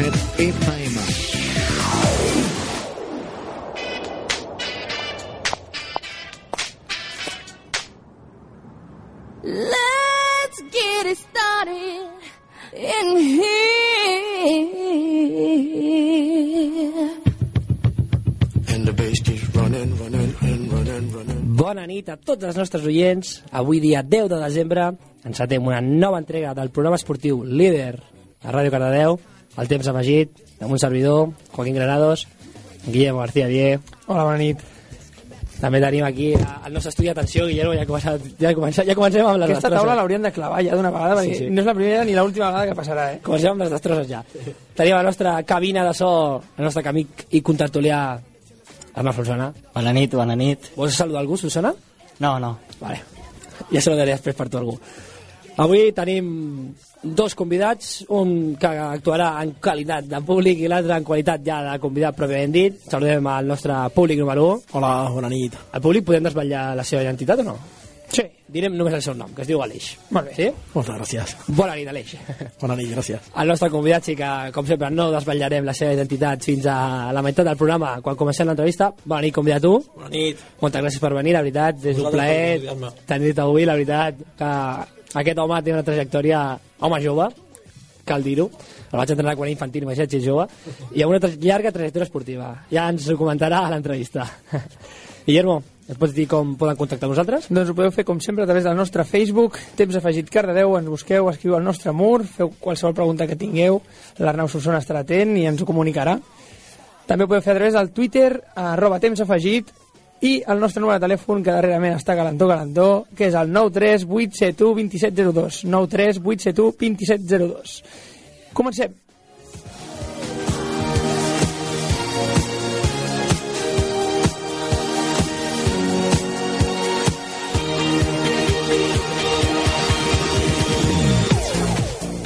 107 FM. Let's get it started in here. And the bass keeps running, running, and running, running. Bona nit a tots els nostres oients. Avui dia 10 de desembre encetem una nova entrega del programa esportiu líder a Ràdio Cardedeu. El temps afegit, amb un servidor, Joaquín Granados, Guillermo García Die. Hola, bona nit. També tenim aquí el nostre estudi d'atenció, Guillermo, ja, començat, ja, comença, ja comencem amb les Aquesta destrosses. taula l'haurien de clavar ja d'una vegada, perquè Sí, sí. no és la primera ni l'última vegada que passarà, eh? Comencem amb les destrosses ja. Tenim la nostra cabina de so, el nostre amic i contertulià Arnau Solsona. Bona nit, bona nit. Vols saludar algú, Solsona? No, no. Vale. Ja saludaré després per tu algú. Avui tenim dos convidats, un que actuarà en qualitat de públic i l'altre en qualitat ja de convidat pròpiament dit. Saludem al nostre públic número 1. Hola, bona nit. Al públic podem desvetllar la seva identitat o no? Sí. Direm només el seu nom, que es diu Aleix. Molt bé. Sí? Moltes gràcies. Bona nit, Aleix. Bona nit, gràcies. El nostre convidat sí que, com sempre, no desvetllarem la seva identitat fins a la meitat del programa, quan comencem l'entrevista. Bona nit, convidat tu. Bona nit. Moltes gràcies per venir, la veritat. És un Vosaltres per plaer tenir-te avui, la veritat, que aquest home té una trajectòria, home jove, cal dir-ho. El vaig entrenar quan era infantil, imagina't és jove, i amb una tra llarga trajectòria esportiva. Ja ens ho comentarà a l'entrevista. Guillermo, ens pots dir com poden contactar nosaltres? Doncs ho podeu fer, com sempre, a través del nostre Facebook, Temps Afegit Cardedeu, ens busqueu, escriu al nostre mur, feu qualsevol pregunta que tingueu, l'Arnau Solsona estarà atent i ens ho comunicarà. També ho podeu fer a través del Twitter, arroba Temps Afegit, i el nostre número de telèfon, que darrerament està galantó, galantó, que és el 93871 2702. 93871 2702. Comencem.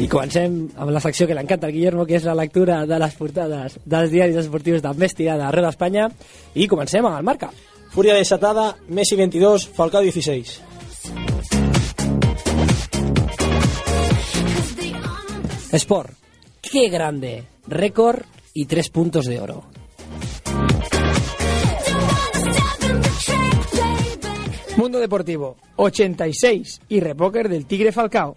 I comencem amb la secció que l'encanta al Guillermo, que és la lectura de les portades dels diaris esportius de més tirada arreu d'Espanya. I comencem amb el marca. Furia desatada, Messi 22, Falcao 16. Sport. Qué grande. Récord y tres puntos de oro. Mundo Deportivo, 86 y repóker del Tigre Falcao.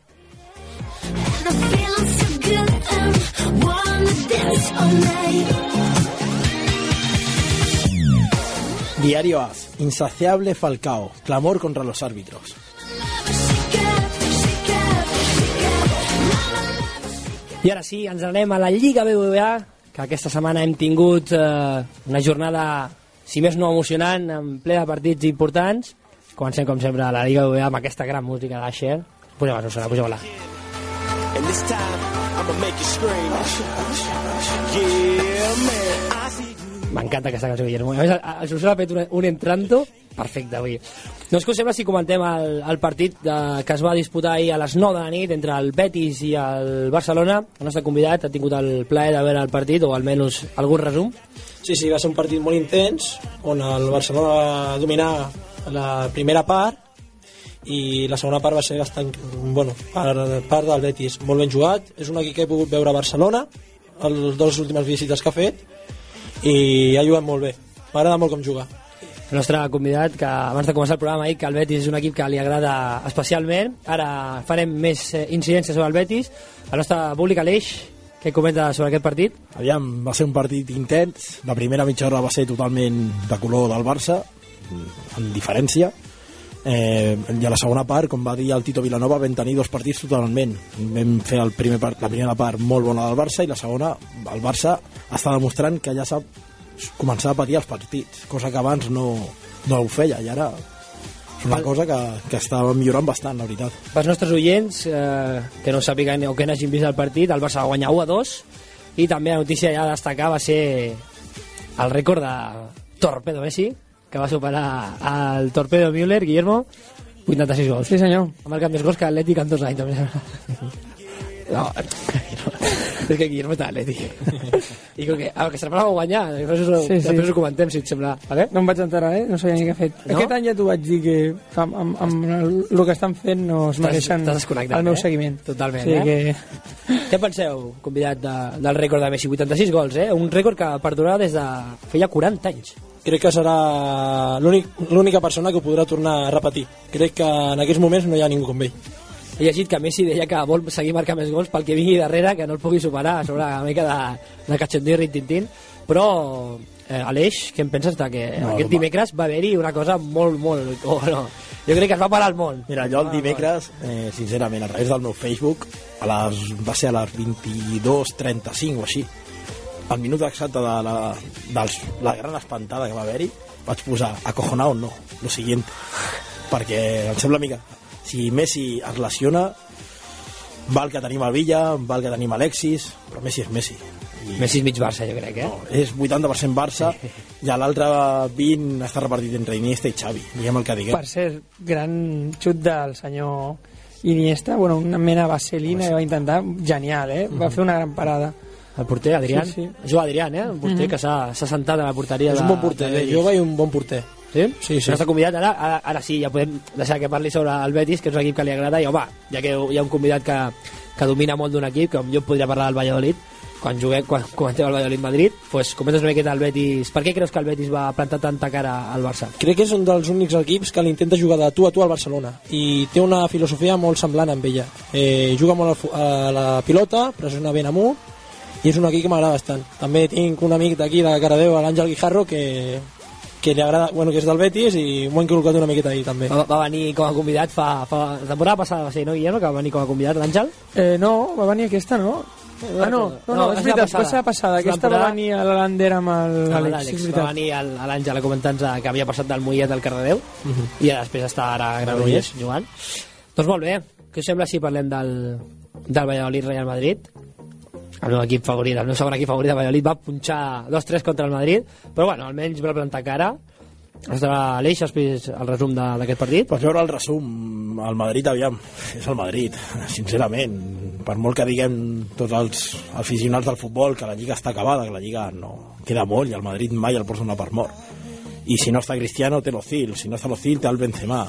Diario AS, insaciable Falcao, clamor contra los árbitros. I ara sí, ens anem a la Lliga BBVA, que aquesta setmana hem tingut eh, una jornada, si més no emocionant, en ple de partits importants. Comencem, com sempre, a la Lliga BBVA amb aquesta gran música d'Asher. Posem-la, Susana, posem-la. And this time, I'ma make you scream. Yeah, man. M'encanta aquesta cançó, Guillermo. A més, el, Susana ha fet un, un entranto perfecte avui. Doncs què us sembla si comentem el, el partit de, que es va disputar ahir a les 9 de la nit entre el Betis i el Barcelona? El nostre convidat ha tingut el plaer de veure el partit, o almenys algun resum. Sí, sí, va ser un partit molt intens, on el Barcelona va dominar la primera part i la segona part va ser bastant, bueno, per part del Betis, molt ben jugat. És un equip que he pogut veure a Barcelona, les dues últimes visites que ha fet, i ha jugat molt bé. M'agrada molt com juga. El nostre convidat, que abans de començar el programa ha dit que el Betis és un equip que li agrada especialment. Ara farem més eh, incidències sobre el Betis. El nostre públic, Aleix, què comenta sobre aquest partit? Aviam, va ser un partit intens. La primera mitja hora va ser totalment de color del Barça, amb diferència. Eh, I a la segona part, com va dir el Tito Vilanova, vam tenir dos partits totalment. Vam fer el primer part, la primera part molt bona del Barça i la segona, el Barça està demostrant que ja sap començar a patir els partits, cosa que abans no, no ho feia i ara és una cosa que, que està millorant bastant, la veritat. Pels nostres oients, eh, que no sàpiguen o que n'hagin vist el partit, el Barça va guanyar 1 a 2 i també la notícia ja a destacar va ser el rècord de Torpedo Messi, que va superar el Torpedo Müller, Guillermo, 86 gols. Sí, senyor. Ha marcat més gols que l'Atlètic en dos anys. També. No, és que Guillermo està a l'Atleti. I com que el que semblava guanyar, després, us, Sí, sí. després ho comentem, si et sembla. Vale? No em vaig enterar, eh? No sabia ni què ha fet. No? Aquest any ja t'ho vaig dir que amb, amb, amb el, el que estan fent no es mereixen el meu eh? seguiment. Totalment, sí, eh? Que... Què penseu, convidat de, del rècord de Messi? 86 gols, eh? Un rècord que perdurarà des de feia 40 anys. Crec que serà l'únic- l'única persona que ho podrà tornar a repetir. Crec que en aquests moments no hi ha ningú com ell. He llegit que Messi deia que vol seguir marcant més gols pel que vingui darrere, que no el pugui superar sobre una mica de, de cachondeo i rintintín, però eh, Aleix, què en penses de que no, aquest dimecres va haver-hi una cosa molt, molt... Oh, no. Jo crec que es va parar el món. Mira, jo el dimecres, eh, sincerament, a través del meu Facebook, a les, va ser a les 22.35 o així, al minut exacte de la, dels, la gran espantada que va haver-hi, vaig posar acojonado no, lo siguiente, perquè em sembla mica, si Messi es lesiona, val que tenim el Villa, val que tenim Alexis, però Messi és Messi. I, Messi és mig Barça, jo crec, eh? no, és 80% Barça i a l'altre 20 està repartit entre Iniesta i Xavi, diguem el que diguem. Per cert, gran xut del senyor Iniesta, bueno, una mena de vaselina que va intentar, genial, eh? Va fer una gran parada. El porter, Adrián. Sí, sí. Jo, Adrián, eh? Un porter que s'ha sentat a la porteria És un bon porter, de eh? Jo veig un bon porter. Sí? Sí, sí. No està convidat ara, ara, ara sí, ja podem deixar que parli sobre el Betis, que és un equip que li agrada, i home, ja que hi ha un convidat que, que domina molt d'un equip, com jo podria parlar del Valladolid, quan juguem, quan comentem el Valladolid-Madrid, pues, comentes una miqueta el Betis. Per què creus que el Betis va plantar tanta cara al Barça? Crec que és un dels únics equips que l'intenta jugar de tu a tu al Barcelona i té una filosofia molt semblant amb ella. Eh, juga molt a la pilota, pressiona ben amunt i és un equip que m'agrada bastant. També tinc un amic d'aquí de Caradeu, l'Àngel Guijarro, que, que li agrada, bueno, que és del Betis i m'ho he inculcat una miqueta ahir també. Va, va venir com a convidat fa, fa... La temporada passada va ser, no, Guillermo, que va venir com a convidat l'Àngel? Eh, no, va venir aquesta, no? Ah, no, no, no, és veritat, la passada. És la Aquesta va venir a amb el- Amb l'Àlex, l'Àlex, és va venir a l'Àngel a comentar-nos que havia passat del Mollet al Cardedeu i ara després està ara a Granollers jugant. Doncs molt bé, què us sembla si parlem del, del Valladolid-Real Madrid? El meu equip favorit, el meu segon equip favorit de Valladolid va punxar 2-3 contra el Madrid, però bueno, almenys va plantar cara. Estarà l'Eix, després el resum de- d'aquest partit. Pots veure el resum, el Madrid, aviam, és el Madrid, sincerament. Per molt que diguem tots els aficionats del futbol que la Lliga està acabada, que la Lliga no queda molt i el Madrid mai el posa una per mort. I si no està Cristiano, té l'Ozil. Si no està l'Ozil, té el Benzema.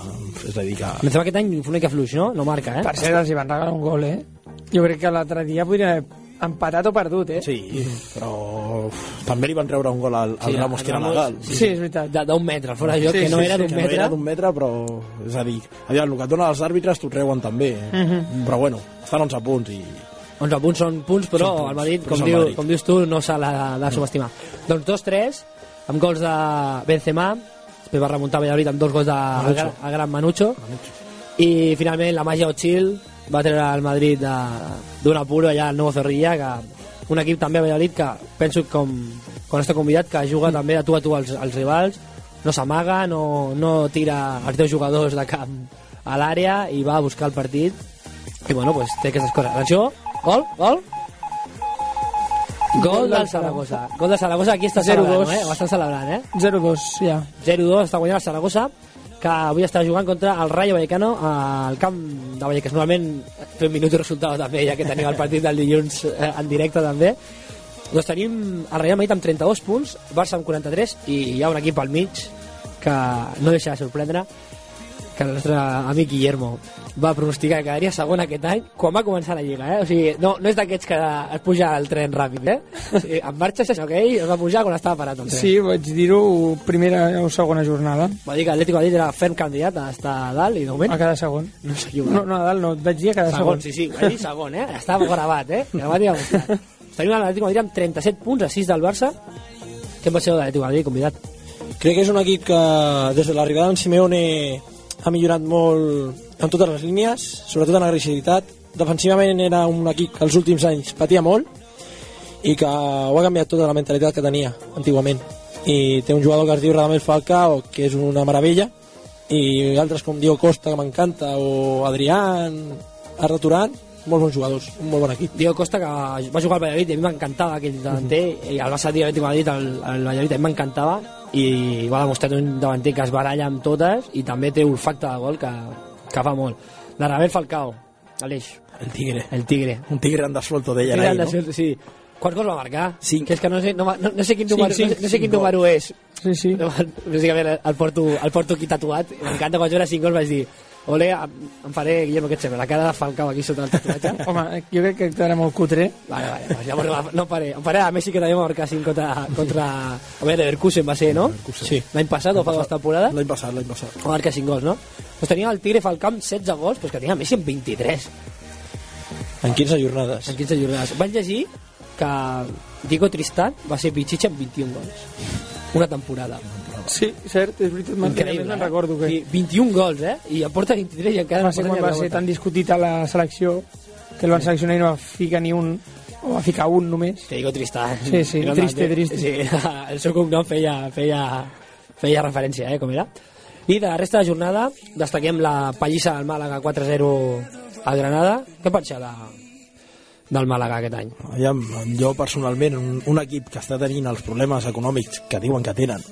És a dir, que... Benzema aquest any fa una mica fluix, no? No marca, eh? Per cert, els hi van regalar un gol, eh? Jo crec que l'altre dia podria haver empatat o perdut, eh? Sí, però uf, també li van treure un gol al, al Sí, Ramos, al que era legal. Sí, és veritat. D'un metre, fora de joc, Sí, que no sí, era sí, d'un que metre. no era d'un metre, però... És a dir, aviam, el que et donen els àrbitres t'ho treuen també. Mhm. Però bueno, estan 11 punts i... 11 punts són punts, però Són punts, el Madrid, com, diu, Madrid. com dius tu, no s'ha de, de subestimar. Doncs 2-3, amb gols de Benzema, després va remuntar Valladolid amb dos gols de Manucho. el, gran- el gran Manucho, i finalment la màgia Ochil va treure el Madrid d'un apuro allà al Nou Zorrilla, que un equip també a Valladolid que penso com quan està convidat que juga també de tu a tu als, als rivals no s'amaga, no, no tira els teus jugadors de camp a l'àrea i va a buscar el partit i bueno, pues, té aquestes coses atenció, gol, gol Gol del Saragossa. Gol del Saragossa, aquí està 0-2. celebrant, eh? Ho estan celebrant, eh? 0-2, ja. 0-2, està guanyant el Saragossa, que avui està jugant contra el Rayo Vallecano al camp de Vallecas. Normalment fem minut i resultat també, ja que tenim el partit del dilluns eh, en directe també. Doncs tenim el Real Madrid amb 32 punts, Barça amb 43 i hi ha un equip al mig que no deixa de sorprendre que el nostre amic Guillermo va pronosticar que quedaria segon aquest any quan va començar la Lliga, eh? O sigui, no, no és d'aquests que es puja al tren ràpid, eh? O sigui, en marxa, sinó que ell es va pujar quan estava parat el tren. Sí, vaig dir-ho primera o segona jornada. Va dir que l'Atlético de Madrid era ferm candidat a estar a dalt i de moment A cada segon. no s'equivoca. No, no, a dalt no, et vaig dir a cada segon, segon. sí, sí, va dir segon, eh? Estava gravat, eh? Gravat i demostrat. Tenim l'Atlético Madrid amb 37 punts a 6 del Barça. Què en va ser de l'Atlético Madrid, convidat? Crec que és un equip que des de l'arribada d'en Simeone ha millorat molt en totes les línies, sobretot en agressivitat. Defensivament era un equip que els últims anys patia molt i que ho ha canviat tota la mentalitat que tenia antigament. I té un jugador que es diu Radamel Falcao, que és una meravella, i altres com Diego Costa, que m'encanta, o Adrián, Arda Turan, molt bons jugadors, un molt bon equip. Diego Costa, que va jugar al Valladolid i a mi m'encantava aquell davanter, i el va l'Atlético de Madrid, el, el Valladolid a mi m'encantava, i va demostrar un davanter que es baralla amb totes i també té olfacte de gol que, que fa molt. La Rabel Falcao, Aleix. El Tigre. El Tigre. Un Tigre en desfolto deien Tigre de no? Sí. Quants gols va marcar? Cinc. Que és que no sé, no, no, no sé quin número, Cinc, no, no sé quin número és. Sí, sí. Bàsicament el porto, el porto aquí tatuat. M'encanta quan jo era 5 gols vaig dir ole, em, em faré, Guillermo, què et sembla? La cara de Falcao aquí sota el tatuatge. Home, jo crec que quedarà molt cutre. Vale, vale, pues llavors no, no faré. Em faré a Messi que també va marcar 5 contra, contra... A veure, Leverkusen va ser, no? Sí. L'any passat o fa dues temporades? L'any passat, l'any passat. Va marcar 5 gols, no? Pues tenia el Tigre Falcao amb 16 gols, pues que tenia Messi amb 23 En 15 jornades. en 15 jornades. Vaig llegir que Diego Tristan va ser Pichichi amb 21 gols. Una temporada. Sí, cert, és veritat, Increïble, me'n eh? recordo que... Sí, 21 gols, eh? I en porta 23 i encara va no ser quan va ser tan discutit a la selecció que el van seleccionar i no va ficar ni un o va ficar un només Te digo Tristan. Sí, sí, Era triste, triste. Sí, el seu cognom feia, feia, feia referència, eh, com era. I de la resta de jornada destaquem la pallissa del Màlaga 4-0 al Granada. Què penseu de, del Màlaga aquest any? Aviam, jo personalment, un, un equip que està tenint els problemes econòmics que diuen que tenen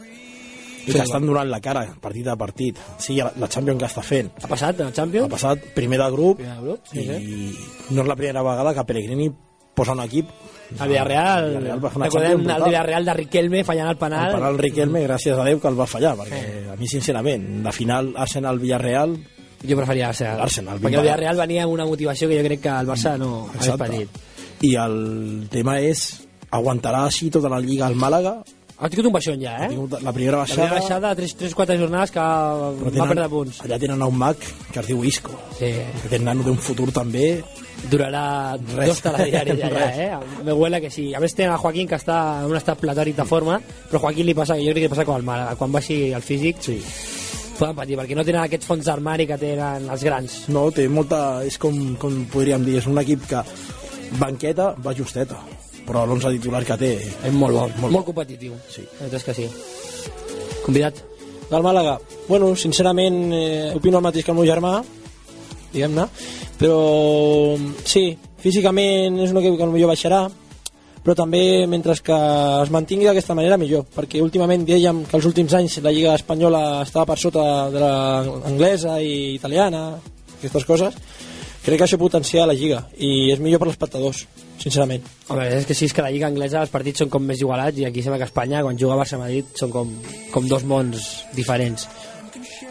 i que estan donant la cara partit a partit, sigui la, la Champions que està fent, Ha passat el ha Champions? passat primer de grup Primer de grup, sí, i sí. no és la primera vegada que Pellegrini posa un equip El Villarreal, el Villarreal va fer una recordem el. Villarreal de Riquelme fallant el penal. el penal Riquelme, gràcies a Déu que el va fallar perquè a mi sincerament, la final Arsenal-Villarreal Jo preferia l'Arsenal. L'Arsenal, Perquè el Villarreal venia amb una motivació que jo crec que el Barça no hagués Exacte. patit. i el tema és aguantarà així tota la Lliga al Màlaga Ha tingut un baixón ja, ha eh? tingut la primera La baixada, primera baixada, 3-4 jornades que però va perdre punts. allà tenen un mag que es diu Isco Sí. nano té un futur també Durarà Res. dos telediaris ja, eh? Me huele que sí. A més tenen a Joaquín que està en un estat platòric de forma, però Joaquín li passa, jo crec que li passa com al Màlaga, quan baixi el físic sí. poden patir, perquè no tenen aquests fons d'armari que tenen els grans. no, té molta, és com, com podríem dir és un equip que banqueta va justeta però l'11 titular que té És molt bo, molt, Molt competitiu. Sí. És que sí. Convidat. Del Màlaga, bueno, sincerament eh, opino el mateix que el meu germà, diguem-ne, però sí, físicament és un equip que potser baixarà, però també mentre que es mantingui d'aquesta manera millor, perquè últimament dèiem que els últims anys la Lliga Espanyola estava per sota de l'anglesa i italiana, aquestes coses, crec que això potencia la Lliga i és millor per als espectadors, sincerament. Home, és que sí, és que la Lliga Anglesa els partits són com més igualats i aquí sembla que a Espanya, quan juga Barça-Madrid, són com, com dos mons diferents.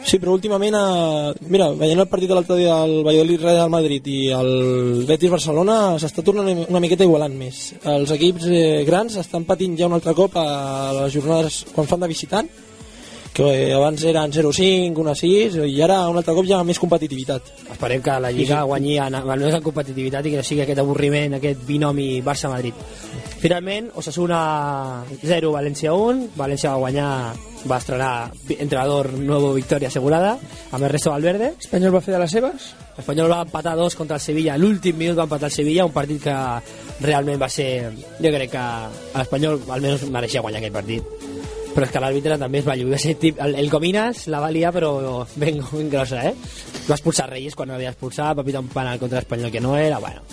Sí, però últimament, eh, mira, veient el partit de l'altre dia del Valladolid Real Madrid i el Betis Barcelona s'està tornant una miqueta igualant més. Els equips eh, grans estan patint ja un altre cop a les jornades quan fan de visitant, que eh, abans eren 0-5, 1-6, i ara un altre cop ja més competitivitat. Esperem que la Lliga guanyi en, en competitivitat i que no sigui aquest avorriment, aquest binomi Barça-Madrid. Finalment, Osasuna 0, València 1. València va guanyar, va estrenar entrenador nuevo victòria assegurada, amb Ernesto Valverde. Espanyol va fer de les seves L'Espanyol va empatar dos contra el Sevilla. L'últim minut va empatar el Sevilla, un partit que realment va ser... Jo crec que l'Espanyol almenys mereixia guanyar aquell partit. Però és que l'àrbitre també es va lluir. Tip, el, el Cominas la va liar, però ben, ben grossa, eh? Va expulsar Reyes quan no havia expulsat, va pitar un penal contra l'Espanyol que no era, bueno...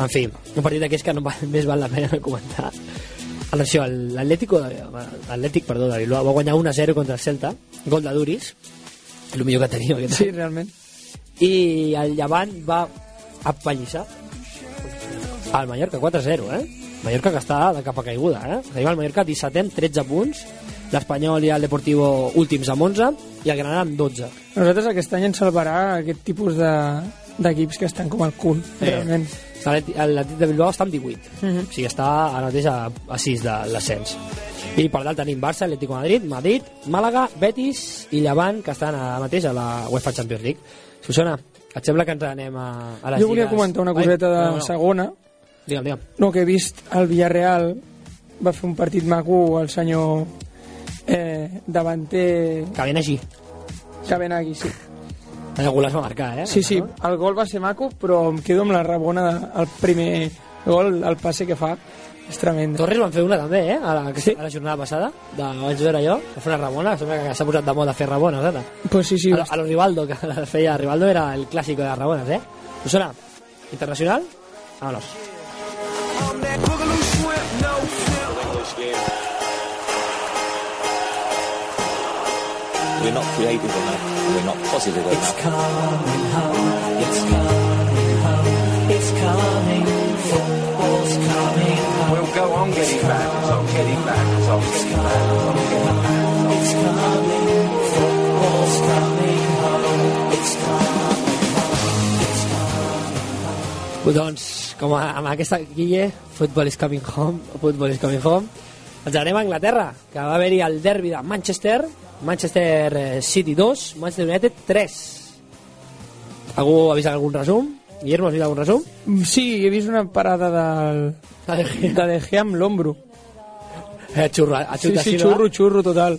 En fi, un partit d'aquests que no va, més val la pena comentar. Atenció, l'Atlético, l'Atlètic, perdó, de Bilbao, va guanyar 1-0 contra el Celta, gol de Duris, el millor que tenim aquest Sí, realment. i el Llevant va apallissar al Mallorca 4-0, eh? Mallorca que està de capa caiguda, eh? Tenim el Mallorca 17 amb 13 punts, l'Espanyol i el Deportivo últims amb 11 i el Granada amb 12. Nosaltres aquest any ens salvarà aquest tipus de d'equips que estan com al cul, realment. L'Atlètic de Bilbao està amb 18, Mhm. o sigui, està ara mateix a, a 6 de l'ascens. I per dalt tenim Barça, Atlético de Madrid, Madrid, Màlaga, Betis i Llevant, que estan ara mateix a la UEFA Champions League. Susana, et sembla que ens anem a, a les Jo volia lligues? comentar una Ai, coseta de no, no. segona, Digue'm, digue'm. no que he vist el Villarreal va fer un partit maco el senyor eh, davanter Que ben així. Cabenagui, sí. El gol es va marcar, eh? Sí, sí, el gol va ser maco, però em quedo amb la rabona del primer gol, el passe que fa, és tremend. Torres van fer una també, eh? A la, sí. a la jornada passada, de, vaig veure jo, va fer una rabona, sembla que s'ha posat de moda fer rabones, ara. Pues sí, sí, A, lo- a lo Rivaldo, que la feia Rivaldo era el clàssico de les rabones, eh? Susana, internacional, vámonos. We're not creative enough. We're not positive enough. It's coming home. It's coming home. It's coming. Football's coming home. We'll go on getting back. so I'm getting back. so I'm getting back. so getting back. It's coming. Home. It's coming. Doncs, com a, amb aquesta guille, Football is coming home, Football is coming home, ens anem a Anglaterra, que va haver-hi el derbi de Manchester, Manchester eh, City 2, Manchester United 3. Algú ha vist algun resum? Guillermo, has vist algun resum? Mm, Sí, he vist una parada del, de De Gea amb l'ombro. Eh, xurro, ha Sí, sí, xurro, xurro total.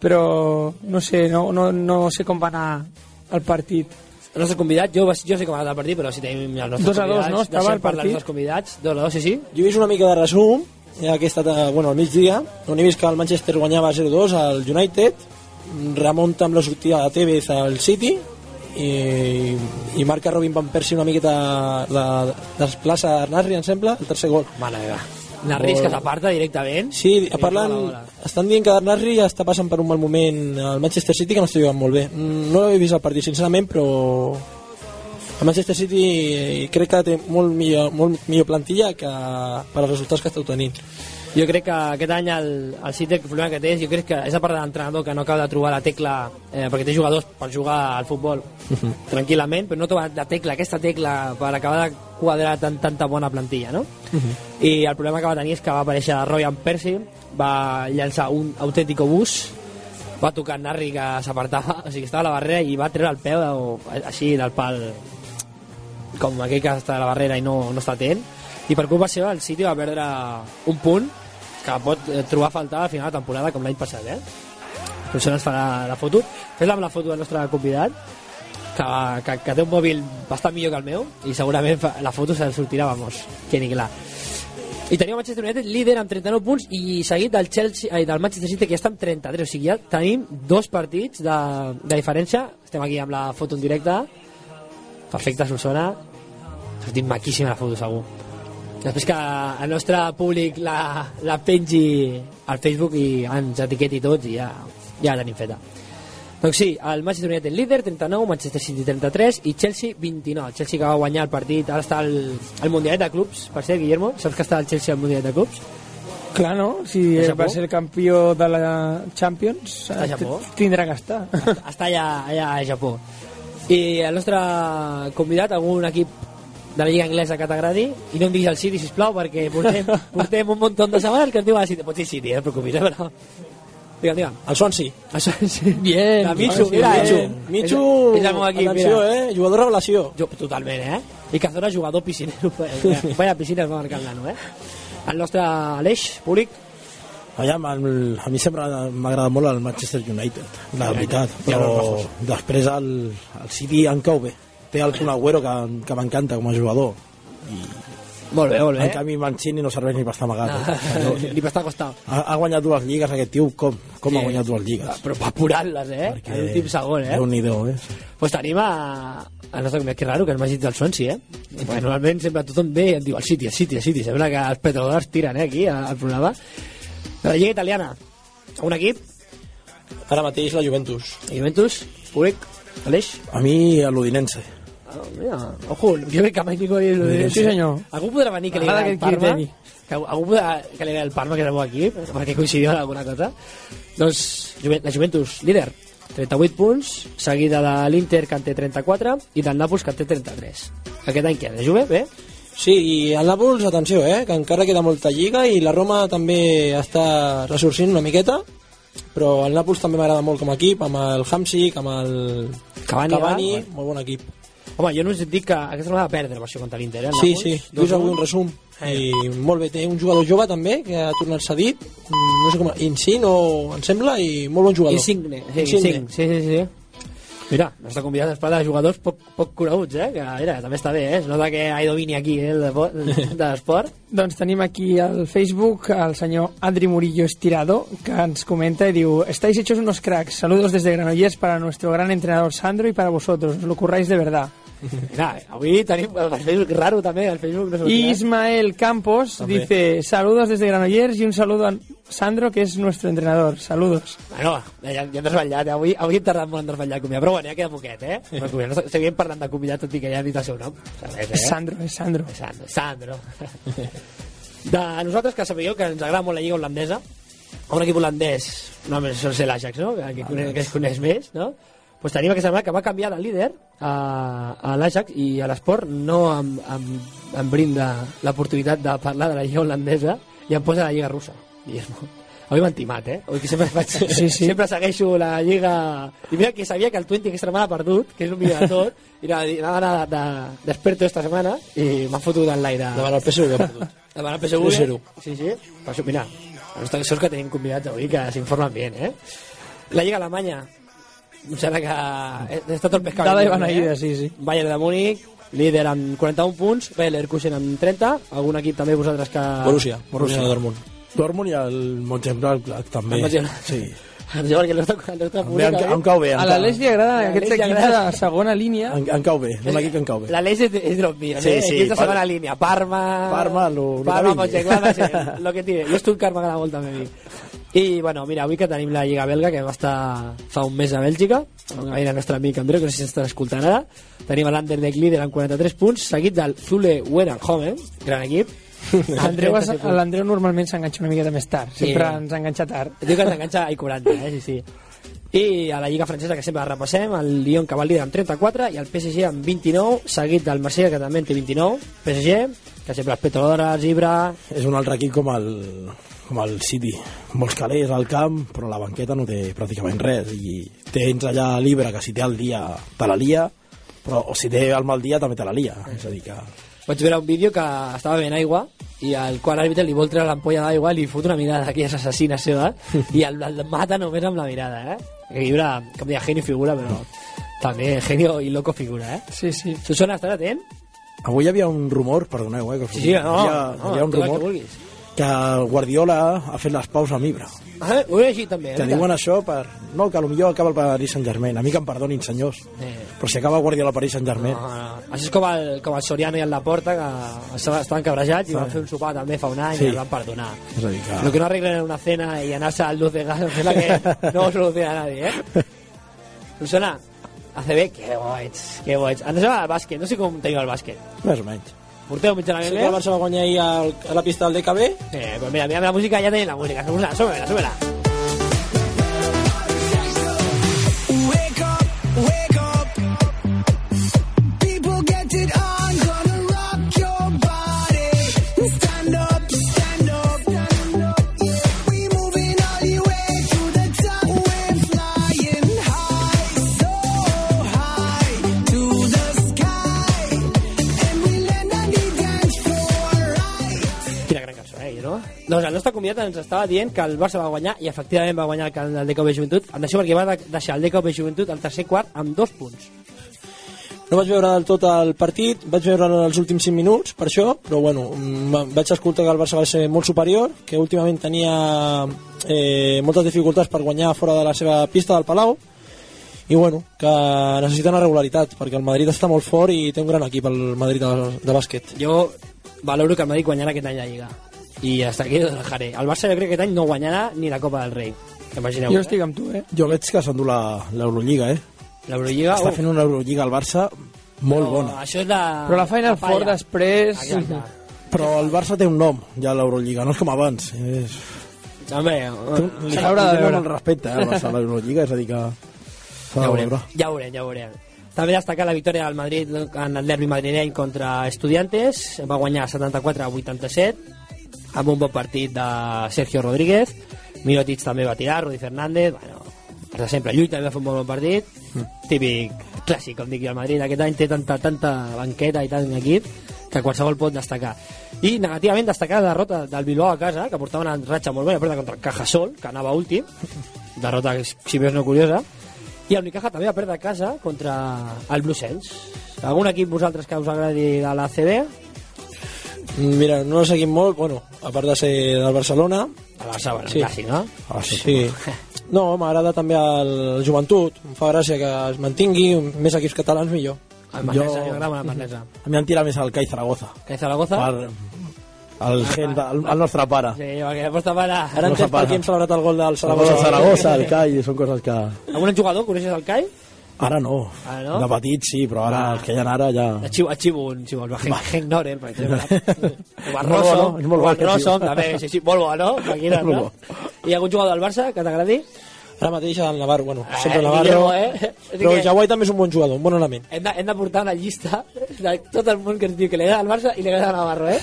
Però no sé, no, no, no sé com va anar el partit. El nostre convidat, jo, jo sé com ha anat el partit, però si tenim els nostres Dos a dos, convidats, no? Estava deixem el parlar partit? els nostres convidats. Dos a dos, sí, sí. Jo he vist una mica de resum, ja que he estat a, bueno, al migdia, on he vist que el Manchester guanyava 0-2 al United, remunta amb la sortida de Tevez al City, i, i marca Robin Van Persie una miqueta la desplaça Nasri, em sembla, el tercer gol. Mare meva. Narris que s'aparta directament. Sí, bola. estan dient que Nasri ja està passant per un mal moment al Manchester City que no està jugant molt bé. Mm, No he vist el partit, sincerament, però el Manchester City eh, crec que té molt millor, molt millor plantilla que per als resultats que està obtenint. Jo crec que aquest any el, el City el problema que té és, jo crec que és a part de l'entrenador que no acaba de trobar la tecla eh, perquè té jugadors per jugar al futbol tranquil·lament, però no troba la tecla aquesta tecla per acabar de quadrar tan, tanta bona plantilla, no? I el problema que va tenir és que va aparèixer Ryan Percy va llançar un autèntico bus va tocar Narri que s'apartava o sigui, estava a la barrera i va treure el peu o, així del pal com aquell que està a la barrera i no, no està atent. I per culpa seva el City va perdre un punt que pot eh, trobar a faltar al final de temporada com l'any passat eh? per això ens farà la foto. Fes-la amb la foto del nostre convidat que, que, que té un mòbil bastant millor que el meu i segurament la foto se'l sortirà vamos, que ni clar. I tenim el Manchester United líder amb 39 punts i seguit del, Chelsea, ai, del Manchester City que ja està amb 33 o sigui ja tenim dos partits de, de diferència. Estem aquí amb la foto en directe. Perfecte Solsona sortit maquíssima la foto segur després que el nostre públic la, la pengi al Facebook i ens etiqueti tots i ja, ja la tenim feta doncs sí, el Manchester United líder 39, Manchester City 33 i Chelsea 29, el Chelsea que va guanyar el partit ara està al, al Mundialet de Clubs per cert Guillermo, saps que està el Chelsea al Mundialet de Clubs? Clar, no? Si Japó? va ser el campió de la Champions, eh, Japó? tindrà que estar. està allà, allà a Japó i el nostre convidat algun equip de la Lliga Anglesa que t'agradi i no em diguis el City, sisplau, perquè portem, portem un munt de setmanes que ens diu el City. Pots dir City, eh, no preocupis, eh, però... Digue'm, digue'm. El Swansea. Això, sí. Bien, La Michu, Swansea, mira, bien. eh. Michu, És, és el meu equip, atenció, mira. eh? Jugador revelació. Jo, totalment, eh? I Cazorla, jugador piscinero. Vaya, vaya piscina es va marcar el nano, eh? El nostre Aleix, públic, Aviam, el, a mi sempre m'agrada molt el Manchester United, la veritat, però després el, el City em cau bé. Té el Kun Agüero que, que m'encanta com a jugador. I, molt bé, molt en bé. canvi, Mancini no serveix ni per estar amagat. Eh? No, Li va estar costant. Ha, ha guanyat dues lligues aquest tio, com, com ha guanyat dues lligues? Però va apurant-les, eh? Perquè A l'últim segon, eh? Déu-n'hi-do, eh? Pues tenim a... El nostre convidat, que raro, que el Magit del Swansea, eh? Perquè normalment sempre tothom ve i em diu el City, el City, el City. Sembla que els petrodòlars tiren, eh, aquí, al programa. De la Lliga Italiana, un equip, Ara mateix la Juventus. Juventus, públic, Aleix. A mi, l'Udinense. Ah, mira, ojo, jo crec que mai ningú dit l'Udinese. Sí, senyor. Algú podrà venir que li agrada el Parma? Que algú podrà que li agrada el Parma, que és el meu equip, perquè coincidiu en alguna cosa? Doncs la Juventus, líder, 38 punts, seguida de l'Inter, que en té 34, i del Nàpols, que en té 33. Aquest any què? De Juve? Bé? Sí, i el Nàpols, atenció, eh, que encara queda molta lliga i la Roma també està ressorgint una miqueta, però el Nàpols també m'agrada molt com a equip, amb el Hamsik, amb el Cavani, Cavani va? molt bon equip. Home, jo no us dic que aquesta no va perdre versió contra l'Inter, eh? Sí, sí, vist avui un resum. I molt bé, té un jugador jove també, que ha tornat cedit, mm, no sé com, Insin o em sembla, i molt bon jugador. Insigne, sí, Insigne. Insigne. sí, sí, sí. Mira, nostre convidat es parla de jugadors poc, poc coneguts, eh? Que, mira, també està bé, eh? Es nota que hay domini aquí, eh? el de l'esport. Doncs tenim aquí al Facebook el senyor Adri Murillo Estirado, que ens comenta y diu Estáis hechos unos cracks. Saludos desde Granollers para nuestro gran entrenador Sandro y para vosotros. Os lo curráis de verdad. Mira, avui tenim el Facebook raro també, el Facebook no sé Y Ismael Campos También. dice Saludos desde Granollers y un saludo a Sandro, que es nuestro entrenador. Saludos. Bueno, ja, ja hem desvetllat, eh? avui, avui hem tardat molt en desvetllar convidat, però bueno, ja queda poquet, eh? Convidat, no seguim parlant de convidat, tot i que ja hem dit el seu nom. Res, Es Sandro, es Sandro. Sandro. Sandro. De nosaltres, que sapigueu que ens agrada molt la lliga holandesa, un equip holandès, no només sol ser l'Ajax, no? que, que, coneix, que es coneix més, no? Pues tenim aquesta setmana que va canviar de líder a, a l'Ajax i a l'esport no em, em, em brinda l'oportunitat de parlar de la lliga holandesa i em posa la lliga russa. I és molt... Avui m'han timat, eh? Avui que sempre, faig, sí, sí. sempre segueixo la lliga... I mira que sabia que el 20 aquesta setmana ha perdut, que és un millor de tot, i anava, anava de, de, d'experto esta setmana i m'ha fotut en l'aire. Davant el PSV ha perdut. Davant el PSV. 1-0. Sí, sí. Per això, mira, la nostra sort que tenim convidats avui que s'informen bé, eh? La Lliga Alemanya, em sembla que estat el pescado. Dada i beneïda, sí, sí. Bayern de Múnich, líder amb 41 punts, Bayer Leverkusen amb 30, algun equip també vosaltres que... Borussia, Borussia de Dortmund. Dortmund i el Mönchengladbach també. El Mönchengladbach. Sí. Jo, perquè el nostre, el nostre També em, em cau bé. A l'Aleix li agraden A aquests l'Aleix li equips agrada. de segona línia. em, em cau bé, és un equip que em cau bé. L'Aleix és, és drop mío, Sí, ¿eh? sí, Equips de segona línia. Parma... Parma, lo- lo que Parma, vingui. Sí, lo que tiene. Jo Stuttgart m'agrada molt també a mi. I, bueno, mira, avui que tenim la Lliga Belga, que va estar fa un mes a Bèlgica, amb el nostre amic Andreu, que no sé si estan escoltant ara, tenim l'Anderlecht líder amb 43 punts, seguit del Zule Wenenhoven, gran equip. Andreu, Amb es- 37 punts. L'Andreu normalment s'enganxa una miqueta més tard. Sí. Sempre ens enganxa tard. Diu que s'enganxa a 40, eh? Sí, sí. I a la Lliga Francesa, que sempre la repassem, el Lyon que va líder amb 34 i el PSG amb 29, seguit del Marsella, que també en té 29. PSG, que sempre els Petrolores, Ibra... És un altre equip com el, com el City. Molts calés al camp, però la banqueta no té pràcticament res. I tens allà l'Ibra, que si té el dia te la lia, però o si té el mal dia també te la lia. És a dir que... Vaig veure un vídeo que estava bevent aigua i el qual àrbitre li vol treure l'ampolla d'aigua i li fot una mirada d'aquelles assassines seva i el, el mata només amb la mirada, eh? Que Ibra, com deia, genio figura, però també genio i loco figura, eh? Sí, sí. Susana, estàs atent? Avui hi havia un rumor, perdoneu, eh, que Sí, sí, hi no, havia, no, hi havia un que rumor vulguis. Que Guardiola ha fet les paus amb Ibra. Ah, ho he llegit també. Que eh? diuen això per... No, que potser acaba el Paris Saint-Germain. A mi que em perdonin, senyors. Eh. Però si acaba Guardiola al Paris Saint-Germain... No, no. Això és com el, com el Soriano i el Laporta, que estaven cabrejats i van fer un sopar també fa un any Sí. i el van perdonar. És a dir que... Lo que no arreglen en una cena y ganarse al luz de gas es la que no soluciona a nadie, ¿eh? Susana, ACB, que boig, que boig. Ens anem al bàsquet, no sé com teniu el bàsquet. Més o menys. Bé? que el Barça al, a la pista del DKB. Eh, pues mira, mira la música, ya tenéis la música. Súbela, súbela, súbela. Doncs el nostre convidat ens estava dient que el Barça va guanyar i efectivament va guanyar el, del DKB Joventut. Em deixo perquè va de- deixar el DKB Joventut al tercer quart amb dos punts. No vaig veure del tot el partit, vaig veure els últims 5 minuts, per això, però bueno, mm, vaig escoltar que el Barça va ser molt superior, que últimament tenia eh, moltes dificultats per guanyar fora de la seva pista del Palau, i bueno, que necessita una regularitat, perquè el Madrid està molt fort i té un gran equip, el Madrid de, de bàsquet. Jo valoro que el Madrid guanyarà aquest any la Lliga. I hasta aquí ho dejaré. El Barça jo crec que aquest any no guanyarà ni la Copa del Rei. Imagineu. Jo estic amb tu, eh? Jo veig que s'endú la- l'Eurolliga, eh? L'Eurolliga... Està fent una Eurolliga al Barça molt no, bona. Això és la... Però la Final palla. Four després... Exacte. Però el Barça té un nom, ja a l'Eurolliga, no és com abans. És... Home, Li S'haurà de veure. molt respecte, eh, al Barça a l'Eurolliga, és a dir que... ja veurem, veure. ja veurem, ja veurem. També destacar la victòria del Madrid en el derbi madrileny contra Estudiantes. Va guanyar 74 a 87 amb un bon partit de Sergio Rodríguez. Mirotic també va tirar, Rudi Fernández, bueno, els de sempre. Llull també va fer un bon partit. Típic clàssic, com dic jo, el Madrid aquest any té tanta, tanta banqueta i tant equip que qualsevol pot destacar. I negativament destacar la derrota del Bilbao a casa, que portava una ratxa molt bona, perdre contra el Cajasol, que anava últim. Derrota, si més no curiosa. I el Unicaja també va perdre a casa contra el Bluesens. Algun equip vosaltres que us agradi de la CB? Mira, no el seguim molt, bueno, a part de ser del Barcelona, A la Barça, bueno, Sí. clàssic, no? Ah, sí. Sí. No, m'agrada també el joventut. Em fa gràcia que es mantingui, més equips catalans millor. El Manresa, Jo- jo... m'agrada molt el Manresa. A mi em tira més el Cai Zaragoza. Que Zaragoza? Per, el, gen, de- el, el nostre pare. Sí, perquè després te para... Ara entens per què hem celebrat el gol del Zaragoza, Saragossa. Zaragoza, el Cai, són coses que... Algun jugador, coneixes el Cai? Ara no. Ara no? De petit sí, però ara els que hi ha ara ja... Arxivo, arxivo un, si vols, va, Hank Norel, per exemple. És Barroso, molt bo, és molt bo Barroso, també, sí, sí, molt bo, no? Imagina't, no? Hi ha algun jugador del Barça que t'agradi? Ara mateix el Navarro, bueno, Eh, sempre Navarro, Guillermo, eh? Però que- Jaguai també és un bon jugador, un bon element. Hem de, hem de portar una llista de tot el món que ens diu que li agrada al Barça i li agrada a Navarro, eh?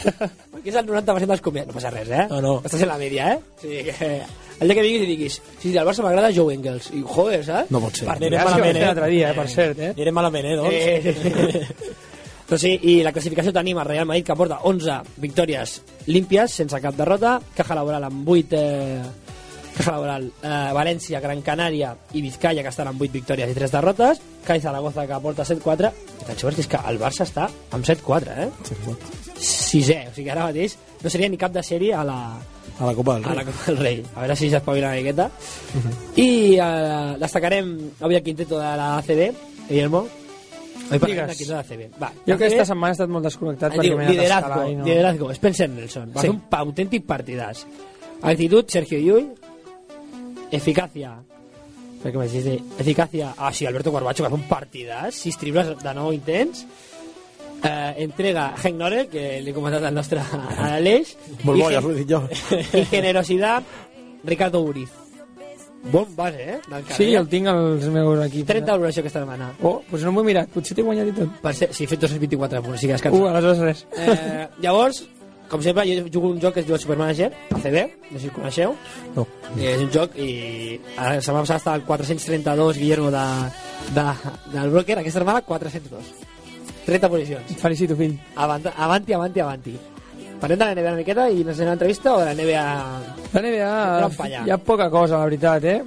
Perquè és el 90% dels comiats. No passa res, eh? No, no. Estàs en la mídia, eh? Sigui que... El dia que vinguis i diguis, sí, sí, al Barça m'agrada Joe Engels. I, joder, saps? No pot ser. Anirem Ja, sí, malament, eh? eh? l'altre dia, eh, per cert, eh? Anirem malament, eh, doncs? Eh, doncs sí, i la classificació tenim el Real Madrid que porta 11 victòries límpies, sense cap derrota, Caja Laboral amb 8 eh, Caja Laboral, eh, València, Gran Canària i Vizcaya que estan amb 8 victòries i 3 derrotes, Cai Zaragoza que porta 7-4 i atenció perquè és que el Barça està amb 7-4 eh? sisè, o sigui que ara mateix no seria ni cap de sèrie a la, A la Copa del a Rei. la Copa del Rei. A veure si s'espavila una miqueta. I eh, destacarem avui el quinteto de la ACB, Guillermo. Avui Digues. del quinteto de la ACB. Va, Jo ACB, aquesta setmana he estat molt desconnectat em perquè diu, m'he anat a liderazgo, no... liderazgo, Spencer Nelson. Va Sí. fer un pa- autèntic partidàs. Actitud, Sergio Llull. Eficacia. Per què m'has dit? Eficacia. Ah, sí, Alberto Corbacho, que va fer un partidàs. Sis triples de nou intents. Eh, entrega Hank Norel, que li he comentat al nostre a Aleix. Molt I bo, ja us ho he dit jo. i generositat Ricardo Uriz bon base, eh? Carrer. Sí, el tinc als meus equips. 30 valoració aquesta setmana Oh, doncs no m'ho he mirat, potser t'he guanyat i tot. per ser, sí, he fet 224 punts, sí que Uh, descansa aleshores res. eh, llavors, com sempre jo jugo un joc que es diu Supermanager ACB, no sé si el coneixeu No. I és un joc i a la setmana passada estava el 432 Guillermo de, de, del broker aquesta setmana 402 30 posicions Et felicito, fill. Avant, avanti, avanti, avanti parlem de la NBA una miqueta i ens anem a l'entrevista o de la NBA La NBA hi ha poca cosa, la veritat, eh?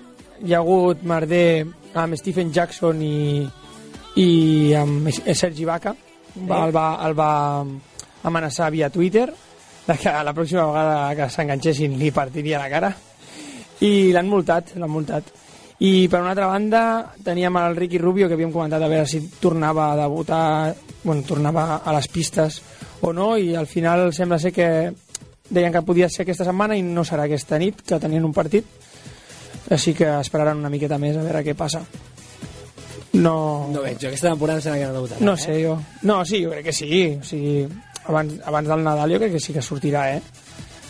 Hi ha hagut merder amb Stephen Jackson i, i amb Sergi Vaca. Va, el, va, el va amenaçar via Twitter que la pròxima vegada que s'enganxessin li partiria la cara i l'han multat, l'han multat. I per una altra banda teníem el Ricky Rubio que havíem comentat a veure si tornava a debutar, bueno, tornava a les pistes o no i al final sembla ser que deien que podia ser aquesta setmana i no serà aquesta nit, que tenien un partit. Així que esperaran una miqueta més a veure què passa. No, no veig, jo aquesta temporada em sembla que no debutarà no eh? sé jo. No, sí, jo crec que sí. O sigui, abans, abans del Nadal jo crec que sí que sortirà eh?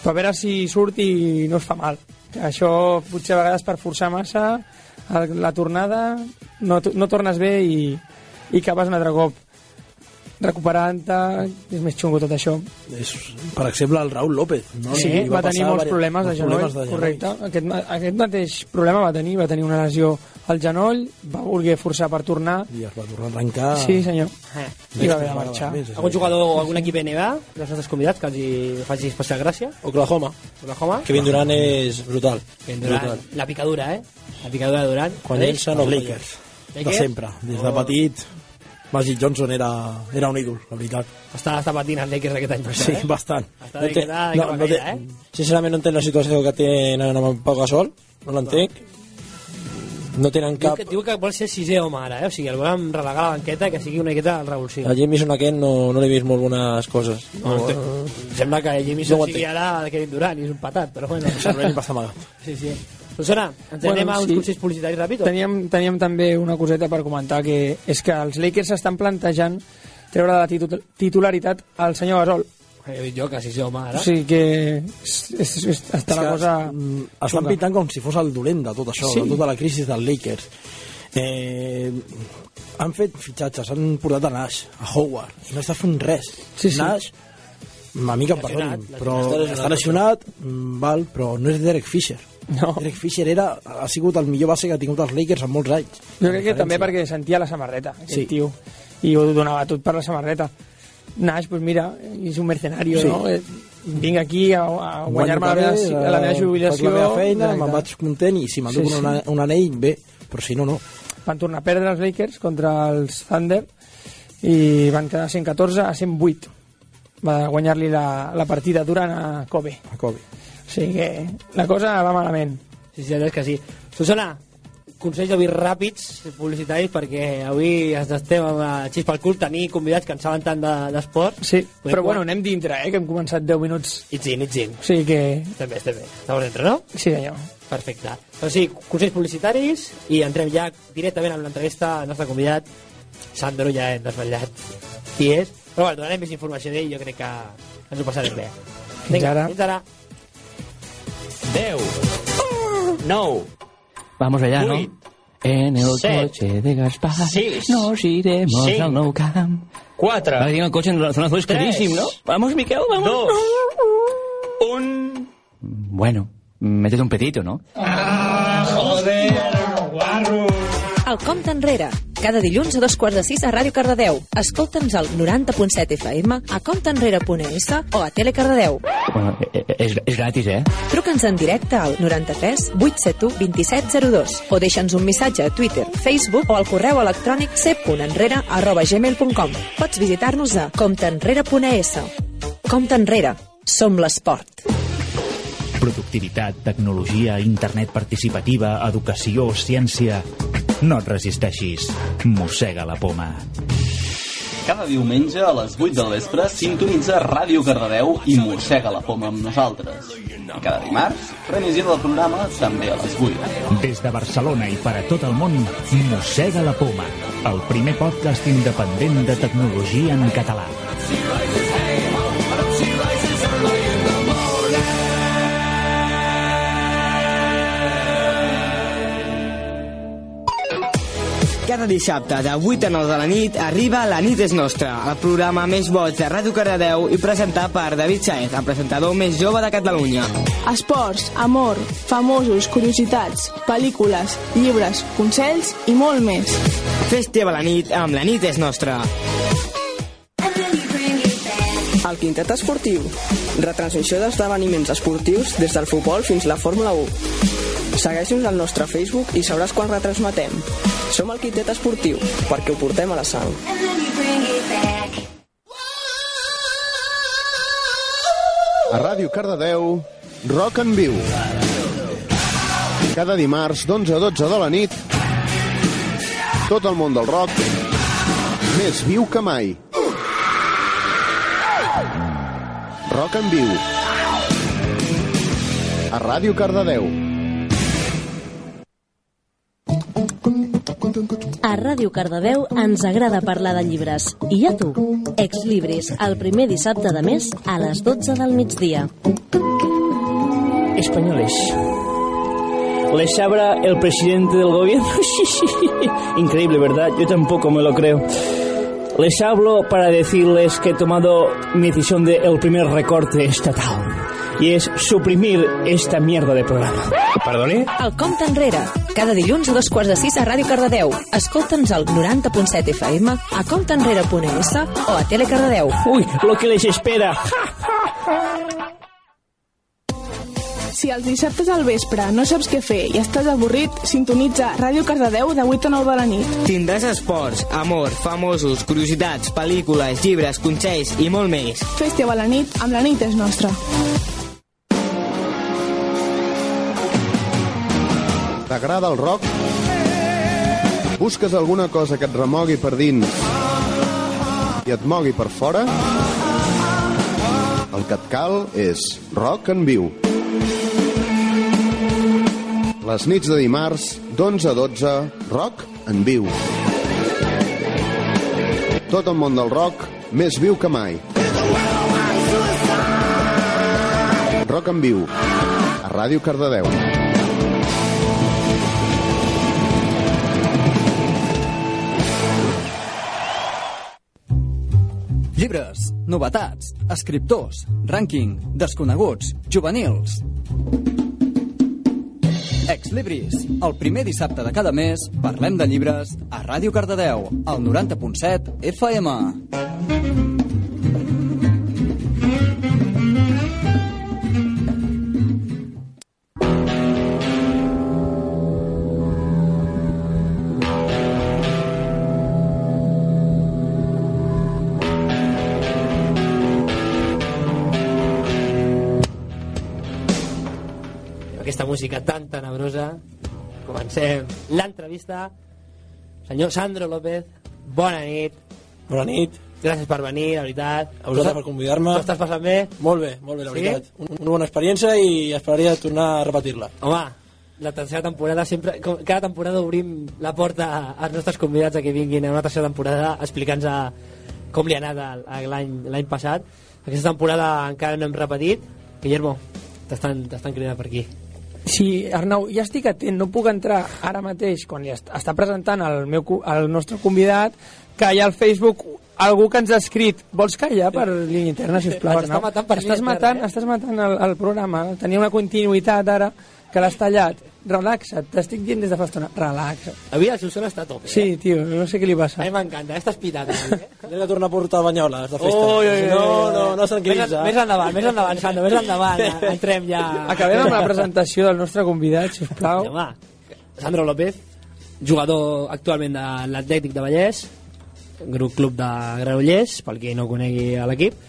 però a veure si surt i no es fa mal. Que això potser a vegades per forçar massa la tornada no, no tornes bé i, i acabes un altre cop recuperant-te és més xungo tot això És, per exemple, el Raúl López. No? Sí, Li va, tenir molts problemes de genoll, problemes de genoll. correcte. Aquest, aquest mateix problema va tenir, va tenir una lesió al genoll, va voler forçar per tornar, I es va tornar a arrencar... sí senyor, Eh. i va haver de marxar. Més, és algun jugador o algun equip NBA dels nostres convidats que els hi faci especial gràcia Oklahoma. Oklahoma Kevin Durant és brutal. Kevin Durant, la picadura, eh? La picadura de Durant. Quan ell se no Els Lakers. De sempre. Des de petit, Magic Johnson era, era un ídol, la veritat. Està, està patint els Lakers aquest any, per Sí, això, eh? bastant. Està No té- no, a no té- eh? Sincerament no entenc la situació que tenen amb Pau Gasol, no l'entenc. No tenen Diu cap... que, diu que vol ser sisè home ara, eh? O sigui, el volen relegar a la banqueta que sigui una miqueta el revulsiu. A Jameson aquest no, no li he vist molt bones coses. No, no, sembla que Jameson No sigui ara el Kevin Durant i és un patat, però bueno. Servei passa amagat. Sí, sí. Susana, ens Bueno, anem a uns sí. consells publicitaris ràpid? Teníem, teníem també una coseta per comentar que és que els Lakers estan plantejant treure de la titu titularitat al senyor Gasol. He dit jo que sisè home ara. O sigui que és, és, és, està la que, cosa... mm, estan pintant com si fos el dolent de tot això, Sí. de tota la crisi dels Lakers. Eh, han fet fitxatges, han portat a Nash, a Howard, i no està fent res. Sí, sí. Nash, a mi que em perdonin, però està lesionat, val, però no és Derek Fisher. No. Derek Fisher era, ha sigut el millor base que ha tingut els Lakers en molts anys. Jo crec que també perquè sentia la samarreta, aquest Sí. tio, i ho donava tot per la samarreta. Nash, pues mira, és un mercenario, Sí. no? Eh, Vinc aquí a, a guanyar-me la, meva, Guanyo la meva eh, jubilació. faig la meva feina, me'n vaig content i si m'enduc Sí, sí. un, un anell, bé, però si no, no. Van tornar a perdre els Lakers contra els Thunder i van quedar 114 a 108. Va guanyar-li la, la partida durant a Kobe. A Kobe. O sigui que la cosa va malament. Sí, sí, és que sí. Susana, consells avui ràpids, publicitaris, perquè avui ens estem amb la xispa al cul, tenir convidats que en saben tant de- d'esport. Sí, Podem però bueno, anem dintre, eh, que hem començat 10 minuts. It's in, it's in. O sigui que, Estem bé, estem bé. Estamos dentro, no? sí senyor. Perfecte. Doncs sí, consells publicitaris i entrem ja directament amb l'entrevista al nostre convidat, Sandro, ja hem desvetllat qui és, però bueno, donarem més informació d'ell, jo crec que ens ho passarem bé. Fins ara. Fins ara. 10 9 Vamos allá, ¿no? Uy. En el Set. coche de Gaspar Sis. nos iremos Cinc. al Nou Camp. 4 Ahora tiene el coche en la zona azul, Tres. clarísimo, ¿no? Vamos, Miquel, vamos. 2 1 Bueno, métete un pedito, ¿no? El compte enrere. Cada dilluns a dos quarts de sis a Ràdio Cardedeu. Escolta'ns al 90.7 FM, a compteenrere.es o a Tele Cardedeu. Bueno, eh, eh, es, es gratis, ¿eh? Truca'ns en directe al 93 871 2702 o deixa'ns un missatge a Twitter, Facebook o al correu electrònic c.enrere arroba gmail.com. Pots visitar-nos a compteenrere.es. Compte enrere. Som l'esport. Productivitat, tecnologia, internet participativa, educació, ciència... No et resisteixis. Mossega la poma. Cada diumenge a les 8 del vespre sintonitza Ràdio Cardedeu i mossega la poma amb nosaltres. I cada dimarts, remissió del programa també a les 8. Des de Barcelona i per a tot el món, Mossega la poma, el primer podcast independent de tecnologia en català. Cada dissabte de 8 a 9 de la nit arriba La nit és nostra, el programa més boig de Ràdio Cardedeu i presentat per David Saez, el presentador més jove de Catalunya. Esports, amor, famosos, curiositats, pel·lícules, llibres, consells i molt més. Fes teva la nit amb La nit és nostra. El Quintet Esportiu. Retransmissió d'esdeveniments esportius des del futbol fins a la Fórmula 1. Segueix-nos al nostre Facebook i sabràs quan retransmetem. Som el Quintet Esportiu, perquè ho portem a la sang. A Ràdio Cardedeu, Rock en Viu. Cada dimarts d'11 a 12 de la nit, tot el món del rock més viu que mai. Rock en Viu. A Ràdio Cardedeu. A Ràdio Cardedeu ens agrada parlar de llibres. I a tu? Ex Libris, el primer dissabte de mes a les 12 del migdia. Españoles. ¿Les habla el presidente del gobierno? Increíble, ¿verdad? Yo tampoco me lo creo. Les hablo para decirles que he tomado mi decisión de el primer recorte estatal. Y es suprimir esta mierda de programa. ¿Perdone? El compte enrere. Cada dilluns a dos quarts de sis a Ràdio Cardedeu. Escolta'ns al 90.7 FM, a compteenrere.es o a Tele Cardedeu. Uy, lo que les espera. Si els dissabtes al vespre no saps què fer i estàs avorrit, sintonitza Ràdio Cardedeu de 8 a 9 de la nit. Tindràs esports, amor, famosos, curiositats, pel·lícules, llibres, consells i molt més. Fes teva la nit amb la nit és nostra. T'agrada el rock? Busques alguna cosa que et remogui per dins i et mogui per fora? El que et cal és rock en viu. Les nits de dimarts, d'11 a 12, rock en viu. Tot el món del rock, més viu que mai. Rock en viu, a Ràdio Cardedeu. Llibres, novetats, escriptors, rànquing, desconeguts, juvenils. Ex Libris, el primer dissabte de cada mes parlem de llibres a Ràdio Cardedeu, al 90.7 FM. Música tan tenebrosa. Comencem l'entrevista. Senyor Sandro López, bona nit. Bona nit. Gràcies per venir, la veritat. A vosaltres per convidar-me. T'ho estàs passant bé? Molt bé, molt bé, la Sí? veritat. Un- Una bona experiència i esperaria tornar a repetir-la. Home, la tercera temporada sempre, cada temporada obrim la porta als nostres convidats a que vinguin a una tercera temporada explicant a com li ha anat l'any passat. Aquesta temporada encara no hem repetit. Guillermo, t'estan cridant per aquí. Sí, Arnau, ja estic atent, no puc entrar ara mateix, quan ja est- està presentant el, meu, el nostre convidat, que hi ha al Facebook algú que ens ha escrit vols callar per línia interna, sisplau, Ens està Arnau? matant per estàs interna, matant, eh? estàs matant el, el programa, tenia una continuïtat ara que l'has tallat. Relaxa't, t'estic dient des de fa estona, relaxa't. Avui el Solsona està a tope. Sí, tio, no sé què li passa. A mi m'encanta, eh? estàs pitat. Eh? Hem de tornar a portar banyoles de festa. Ui, ui, ui, no, no, no se'n Més, més endavant, més endavant, Sandro, més endavant. Entrem ja... Acabem amb la presentació del nostre convidat, sisplau. Home, Sandro López, jugador actualment de l'Atlètic de Vallès, grup club de Granollers, pel qui no conegui a l'equip.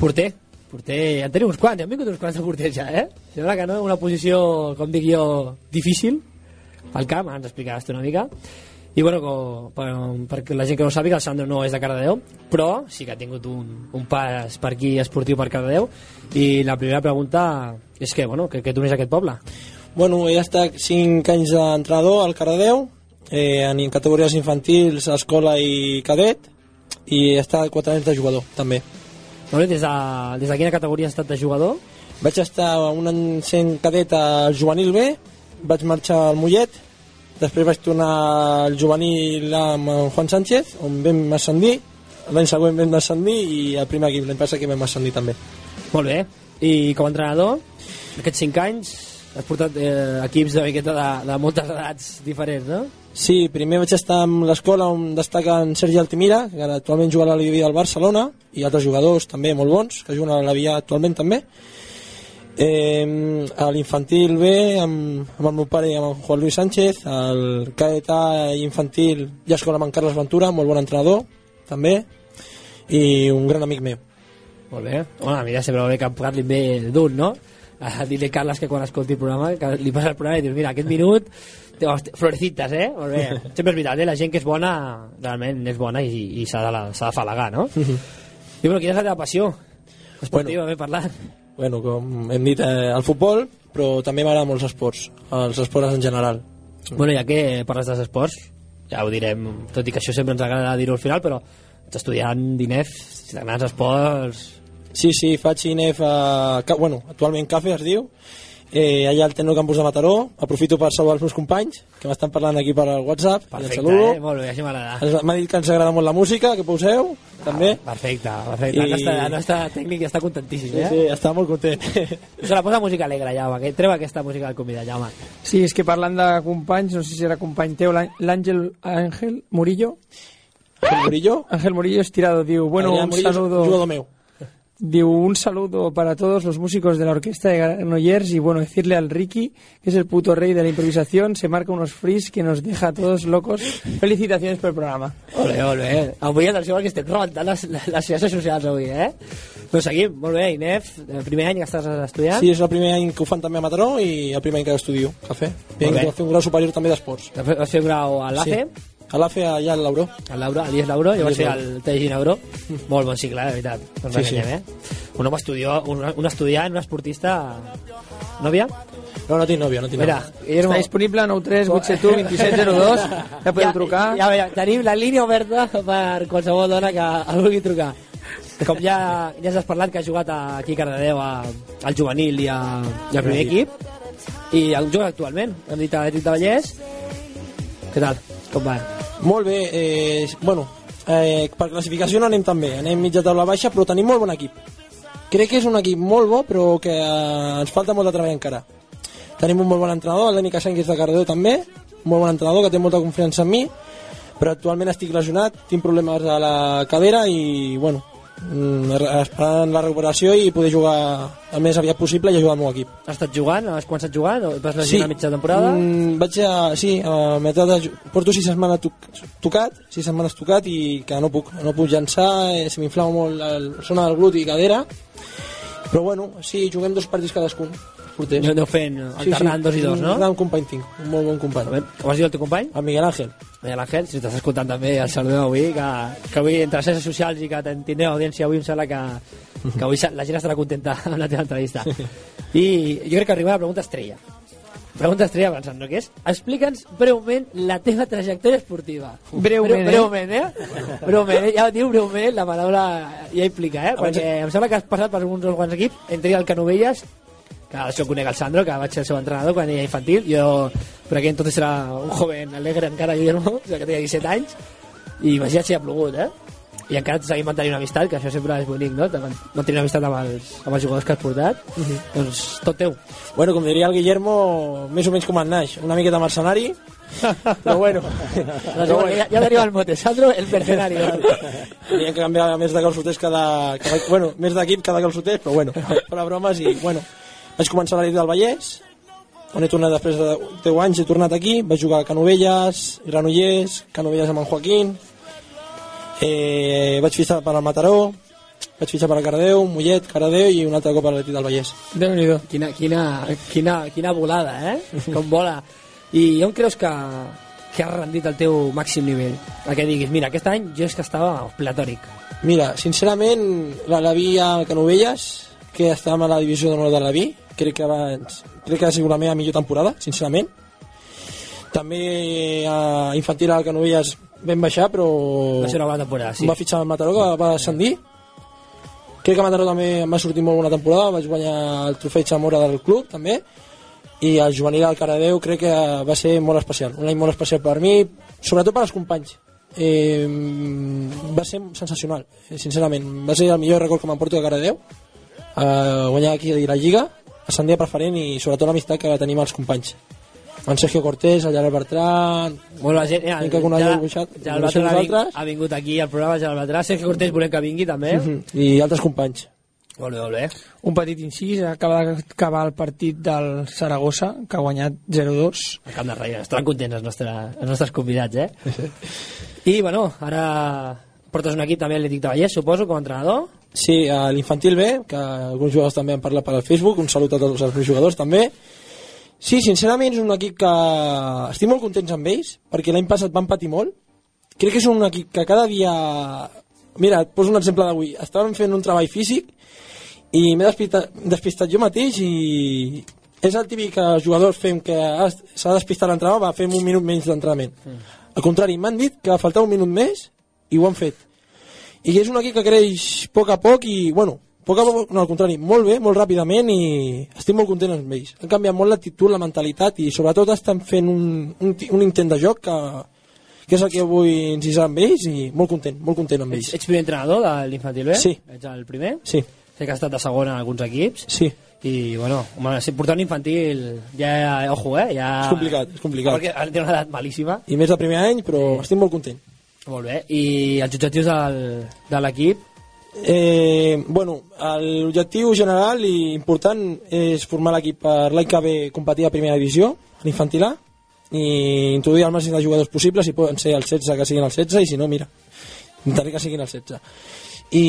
Porter, porter, en tenim uns quants, ja han vingut uns quants de porters ja, eh? Sembla que no, una posició, com dic jo, difícil al camp, ens explicaràs una mica. I bueno, com, per, perquè la gent que no sàpiga, el Sandro no és de Cardedeu, però sí que ha tingut un, un pas per aquí esportiu per Cardedeu. I la primera pregunta és que, bueno, que, que tu n'és aquest poble. Bueno, he estat 5 anys d'entrenador al Cardedeu, eh, en categories infantils, escola i cadet, i he estat 4 anys de jugador, també. Bé, des de, des de quina categoria has estat de jugador? Vaig estar un any sent cadet al juvenil B, vaig marxar al Mollet, després vaig tornar al juvenil amb Juan Sánchez, on vam ascendir, l'any següent vam ascendir i al primer equip l'any passat que vam ascendir també. Molt bé. I com a entrenador, aquests 5 anys has portat eh, equips de, miqueta de, de moltes edats diferents, no? Sí, primer vaig estar amb l'escola on destaca en Sergi Altimira, que ara actualment juga a la Livia del Barcelona, i altres jugadors també molt bons, que juguen a la Via actualment també. Eh, a l'infantil B, amb, amb el meu pare i amb en Juan Luis Sánchez, al cadet infantil i escola amb en Carles Ventura, molt bon entrenador, també, i un gran amic meu. Molt bé. Home, mira, sempre va bé que parlin bé d'un, no? Dir-li a Carles que quan escolti el programa, que li passa el programa i dius, mira, aquest minut, florecitas, eh? Molt bé. Sempre és veritat, eh? La gent que és bona, realment és bona i, i s'ha de, la- de falagar, no? I bueno, quina és la teva passió? Esportiva, bueno. parlat. Bueno, com hem dit, eh, el futbol, però també m'agraden molts esports, els esports en general. Bueno, ja que parles dels esports, ja ho direm, tot i que això sempre ens agrada dir-ho al final, però ets estudiant d'INEF, si t'agraden els esports... Sí, sí, faig INEF a... Bueno, actualment CAFE es diu, eh, allà al Tecnocampus de Mataró. Aprofito per saludar els meus companys, que m'estan parlant aquí per al WhatsApp. i Perfecte, saludo. eh? Molt bé, així m'agrada. M'ha dit que ens agrada molt la música, que poseu, també. Perfecte, perfecte. I... El, nostre, el nostre tècnic està contentíssim, Sí, eh? sí, està molt content. Se la posa música alegre, Jaume, que treu aquesta música del convidat, Jaume. Sí, és que parlant de companys, no sé si era company teu, l'À- l'Àngel Ángel Murillo. Ángel Murillo? Ángel Murillo Estirado diu, bueno, Ángel un Murillo saludo... jugador meu. Diu, un saludo para todos los músicos de la orquesta de Granollers y bueno, decirle al Ricky, que es el puto rey de la improvisación, se marca unos frees que nos deja a todos locos. Felicitaciones por el programa. Ole, ole. Avui, atenció, que estem rebentant les, les xarxes socials avui, eh? Però seguim, molt bé, Inef, el primer any que estàs estudiant. Sí, és el primer any que ho fan també a Mataró i el primer any que estudio, cafè. Vinc bé. a fer un grau superior també d'esports. Vas fer un grau a l'ACE? Sí. A l'AFE allà al Lauró. Al Lauro, a l'IES Lauro, jo vaig L'IES fer Lauro. el TG Lauro. Molt bon cicle, de veritat. No ens Sí, sí. eh? Un home estudió, un, un estudiant, un esportista... Nòvia? No, no tinc nòvia, no tinc Mira, nòvia. Guillermo... Està disponible 93 2702. Ja podeu trucar. Ja, ja, tenim la línia oberta per qualsevol dona que el vulgui trucar. Com ja, ja has parlat que has jugat a, aquí a Cardedeu a, al juvenil i, a, i al primer equip i el jugues actualment hem dit a l'Atlètic de Vallès què tal? com va? Molt bé, eh, bueno, eh, per classificació no anem tan bé, anem mitja taula baixa, però tenim molt bon equip. Crec que és un equip molt bo, però que eh, ens falta molt de treball encara. Tenim un molt bon entrenador, el Dani és de Cardedeu també, molt bon entrenador, que té molta confiança en mi, però actualment estic lesionat, tinc problemes a la cadera i, bueno, esperant la recuperació i poder jugar el més aviat possible i ajudar el meu equip. Has estat jugant? Has començat jugant? Vas lesionar a mitja temporada? Mm, vaig a, sí, a meitat de, porto sis setmanes toc, tocat, sis setmanes tocat i que no puc, no puc llançar, eh, se m'inflama molt la zona del gluti i cadera, però bueno, sí, juguem dos partits cadascun. Porters. Aneu fent, alternant dos i dos, no? Un gran company tinc, un molt bon company. Com es diu el teu company? El Miguel Ángel. Miguel Ángel, si estàs escoltant també el saludem avui, que, que avui entre les xarxes socials i que tindreu audiència avui em sembla que, que avui la gent estarà contenta amb la teva entrevista. I jo crec que arriba la pregunta estrella. Pregunta estrella avançant, no? Que és, explica'ns breument la teva trajectòria esportiva. Breument, Breu, breument, eh? breument, eh? Ja diu breument, la paraula ja implica, eh? Perquè em sembla que has passat per uns quants equips, entre el Canovelles, que això conec el Sandro, que vaig ser el seu entrenador quan era infantil, jo per aquí entonces era un joven alegre encara, Guillermo, o sigui, que tenia 17 anys, i imagina't si ha plogut, eh? I encara seguim mantenint una amistat, que això sempre és bonic, no? Mantenir una amistat amb els, amb els jugadors que has portat. Doncs tot teu. Bueno, com diria el Guillermo, més o menys com el Naix, una miqueta mercenari, però bueno. Doncs igual, ja, ja deriva el mote, Sandro, el mercenari. Teníem que canviar més de calçoters cada, cada bueno, més d'equip cada calçoters, però bueno, per a bromes i bueno, vaig començar a l'equip del Vallès, on he tornat després de 10 anys, he tornat aquí, vaig jugar a Canovelles, Granollers, Canovelles amb en Joaquín, eh, vaig fitxar per al Mataró, vaig fitxar per a Cardeu, Mollet, Cardeu i un altre cop a l'equip del Vallès. déu nhi Quina, quina, quina, quina volada, eh? Com vola. I on creus que, que has rendit el teu màxim nivell? A què diguis, mira, aquest any jo és que estava platòric. Mira, sincerament, la Laví a Canovelles, que estàvem a la divisió d'honor de Laví, crec que, abans, crec que ha sigut la meva millor temporada, sincerament. També a infantil a Canovelles vam baixar, però... Va ser una bona temporada, sí. Va fitxar el Mataró, que va ascendir. Crec que a Mataró també em va sortir molt bona temporada, vaig guanyar el trofeig Zamora del club, també, i el juvenil al Caradeu crec que va ser molt especial, un any molt especial per mi, sobretot per als companys. Eh, va ser sensacional, eh, sincerament. Va ser el millor record que m'emporto de Caradeu, eh, guanyar aquí la Lliga, ascendir a preferent i sobretot l'amistat que tenim els companys. En Sergio Cortés, el Gerard Bertran... Bueno, la gent, ja, que ja, ja, ja el Bertran ha, vingut, ha vingut aquí al programa, ja el Bertran. Sergio Cortés volem que vingui també. Mhm, I altres companys. Molt bé, molt bé. Un petit incís, acaba d'acabar el partit del Saragossa, que ha guanyat 0-2. Al Camp de Rei, estaran contents els nostres, els nostres convidats, eh? I, bueno, ara portes un equip també a l'Atlètic de Vallès, suposo, com a entrenador. Sí, a l'infantil B, que alguns jugadors també han parlat per al Facebook, un salut a tots els meus jugadors també. Sí, sincerament és un equip que estic molt contents amb ells, perquè l'any passat van patir molt. Crec que és un equip que cada dia... Mira, et poso un exemple d'avui. Estàvem fent un treball físic i m'he despistat, despistat jo mateix i és el típic que els jugadors fem que s'ha despistat l'entrenador, va, fem un minut menys d'entrenament. Al contrari, m'han dit que faltava un minut més i ho han fet. I és un equip que creix a poc a poc i, bueno, poc a poc, no, al contrari, molt bé, molt ràpidament i estic molt content amb ells. Han canviat molt l'actitud, la mentalitat i sobretot estan fent un, un, un intent de joc que, que és el que vull incisar amb ells i molt content, molt content amb ells. Ets primer entrenador de l'infantil B? Sí. Ets el primer? Sí. Sé que has estat de segon en alguns equips. Sí. I, bueno, home, si portar un infantil ja, ojo, eh? Ja... És complicat, és complicat. Perquè té una edat malíssima. I més de primer any, però estic molt content. Molt bé. I els objectius del, de l'equip? Eh, bueno, l'objectiu general i important és formar l'equip per l'any que ve competir a primera divisió, a l'infantil A, i introduir el màxim de jugadors possibles, si poden ser els 16 que siguin els 16, i si no, mira, intentaré que siguin els 16. I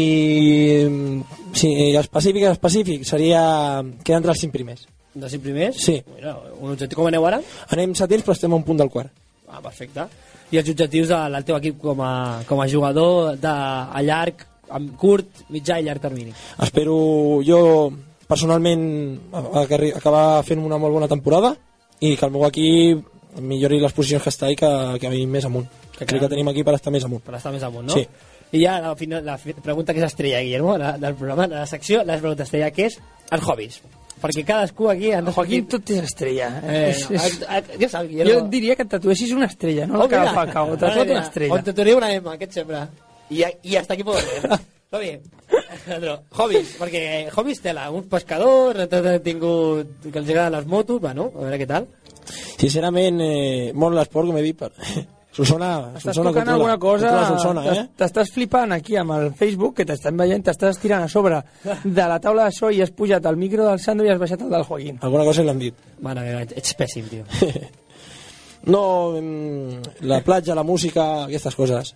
sí, específic, específic seria quedar entre els 5 primers. De 5 primers? Sí. Bueno, un objectiu com aneu ara? Anem setents, però estem a un punt del quart. Ah, perfecte. I els objectius de- del teu equip com a, com a jugador de, a llarg, amb curt, mitjà i llarg termini? Espero jo personalment acabar fent una molt bona temporada i que el meu equip millori les posicions que està i que, que vagin més amunt. Que crec que tenim aquí per estar més amunt. Per estar més amunt, no? Sí. I ja la, final, la pregunta que és estrella, Guillermo, la, del programa, de la secció, la pregunta estrella, que és els hobbies. Perquè cadascú aquí... En Joaquín, tot és estrella. Eh, És- és- a- a- Què? Jo et diria que et tatuessis una estrella, no? Oh, La fa cau, Mare tatua't una estrella. On tatuaria una M, aquest sempre. I, i hasta aquí puedo leer. Som-hi. Alejandro, hobbies, perquè hobbies tela, uns pescadors, tot han tingut que els agraden les motos, bueno, a veure què tal. Sincerament, eh, molt l'esport, com he dit, per... Solsona, Estàs Solsona tocant alguna cosa, Solsona, eh? t'es- t'estàs flipant aquí amb el Facebook, que t'estan veient, t'estàs tirant a sobre de la taula de so i has pujat el micro del Sandro i has baixat el del Joaquín. Alguna cosa l'han dit. Mare meva, ets pèssim, tio. No, la platja, la música, aquestes coses.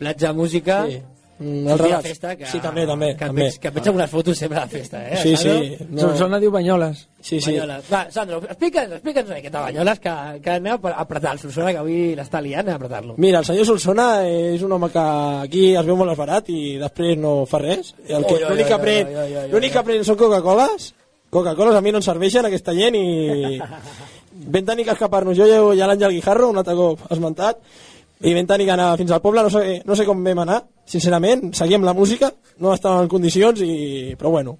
Platja, música... Sí. Mm, el la relat. festa, que, Sí, també, també. Que, et també. veig, que et veig algunes fotos sempre a la festa, eh? Sí, Sandro? sí. No. Solsona diu Banyoles. Sí, sí. Banyoles. Va, Sandro, explica'ns, explica'ns una miqueta Banyoles, que, que anem a apretar el Solsona, que avui l'està liant, anem a apretar-lo. Mira, el senyor Solsona és un home que aquí es veu molt esbarat i després no fa res. L'únic que pren, l'únic que pren són Coca-Coles. Coca-Coles a mi no em serveixen aquesta gent i vam tenir que escapar-nos jo i l'Àngel Guijarro, un altre cop esmentat, i vam tenir que anar fins al poble, no sé, no sé com vam anar, sincerament, seguíem la música, no estàvem en condicions, i... però bueno,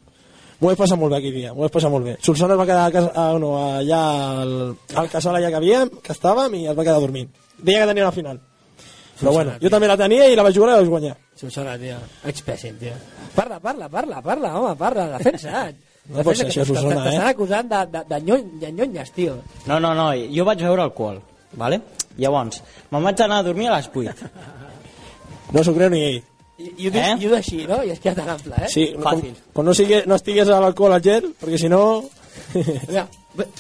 m'ho vaig passar molt bé aquell dia, m'ho vaig passar molt bé. Solsona es va quedar a casa, a, no, allà al, al casal allà que havíem, que estàvem, i es va quedar dormint. Deia que tenia una final. Però bueno, jo també la tenia i la vaig jugar i la vaig guanyar. Solsona, tio. Ets pèssim, tio. Parla, parla, parla, parla, home, parla, defensa't. No pot ser això, Solsona, eh? T'estan acusant de, de, de, nyony, de nyonyes, tio. No, no, no, jo vaig veure alcohol, vale? Llavors, me'n vaig anar a dormir a les 8. No s'ho creu ni ell. I, i, ho dius, Eh? i ho dius així, no? I es queda tan ample, eh? Sí, com, quan no, sigui, no estigués a l'alcohol al gel, perquè si no... Mira,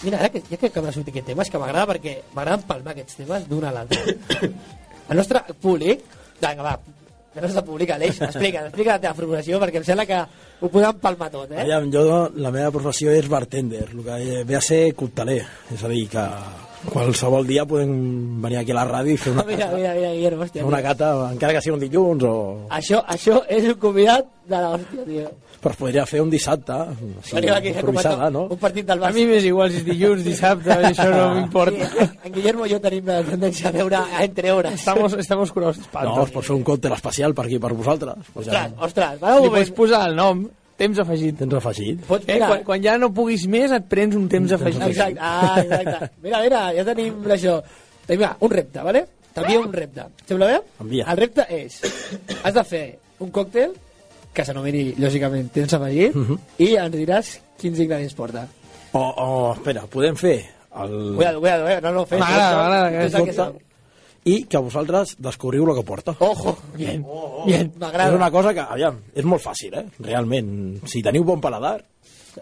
mira ara que, ja que m'ha sortit aquest tema, és que m'agrada perquè m'agrada empalmar aquests temes d'un a l'altre. El nostre públic... Vinga, va, el nostre públic, Aleix, explica, explica la teva formulació, perquè em sembla que ho podem empalmar tot, eh? Aviam, jo, la meva professió és bartender, el que ve a ser cocteler, és a dir, que qualsevol dia podem venir aquí a la ràdio i fer una, Mira, mira, mira, Guillermo, hòstia. una cata, encara que sigui un dilluns, o... Això, això és un convidat de l'hòstia, tio. Però es podria fer un dissabte, sí, Venim aquí a improvisada, no? un partit del A Barça. mi m'és igual si és dilluns, dissabte, això no m'importa. Sí, en Guillermo i jo tenim la tendència a veure entre hores. Estamos, estamos curados No, es pot fer un còctel especial per aquí, per vosaltres. Pues Ostres, ostres, va un Li moment. pots posar el nom, temps afegit. Temps afegit. Pots, Eh, quan, quan ja no puguis més et prens un temps afegit. Exacte, ah, exacte. Mira, mira, ja tenim això. Tenim ah, un repte, vale? T'envio un repte. Sembla bé? Envia. El repte és, has de fer un còctel que s'anomeni, lògicament, temps afegit, Mhm. i ens diràs quins ingredients porta. O, o, espera, podem fer el... Cuidado, cuidado, eh? No, no, fes. M'agrada, m'agrada I que vosaltres descobriu el que porta. Ojo, bien, bien, És m'agrada. una cosa que, aviam, és molt fàcil, eh? Realment, si teniu bon paladar,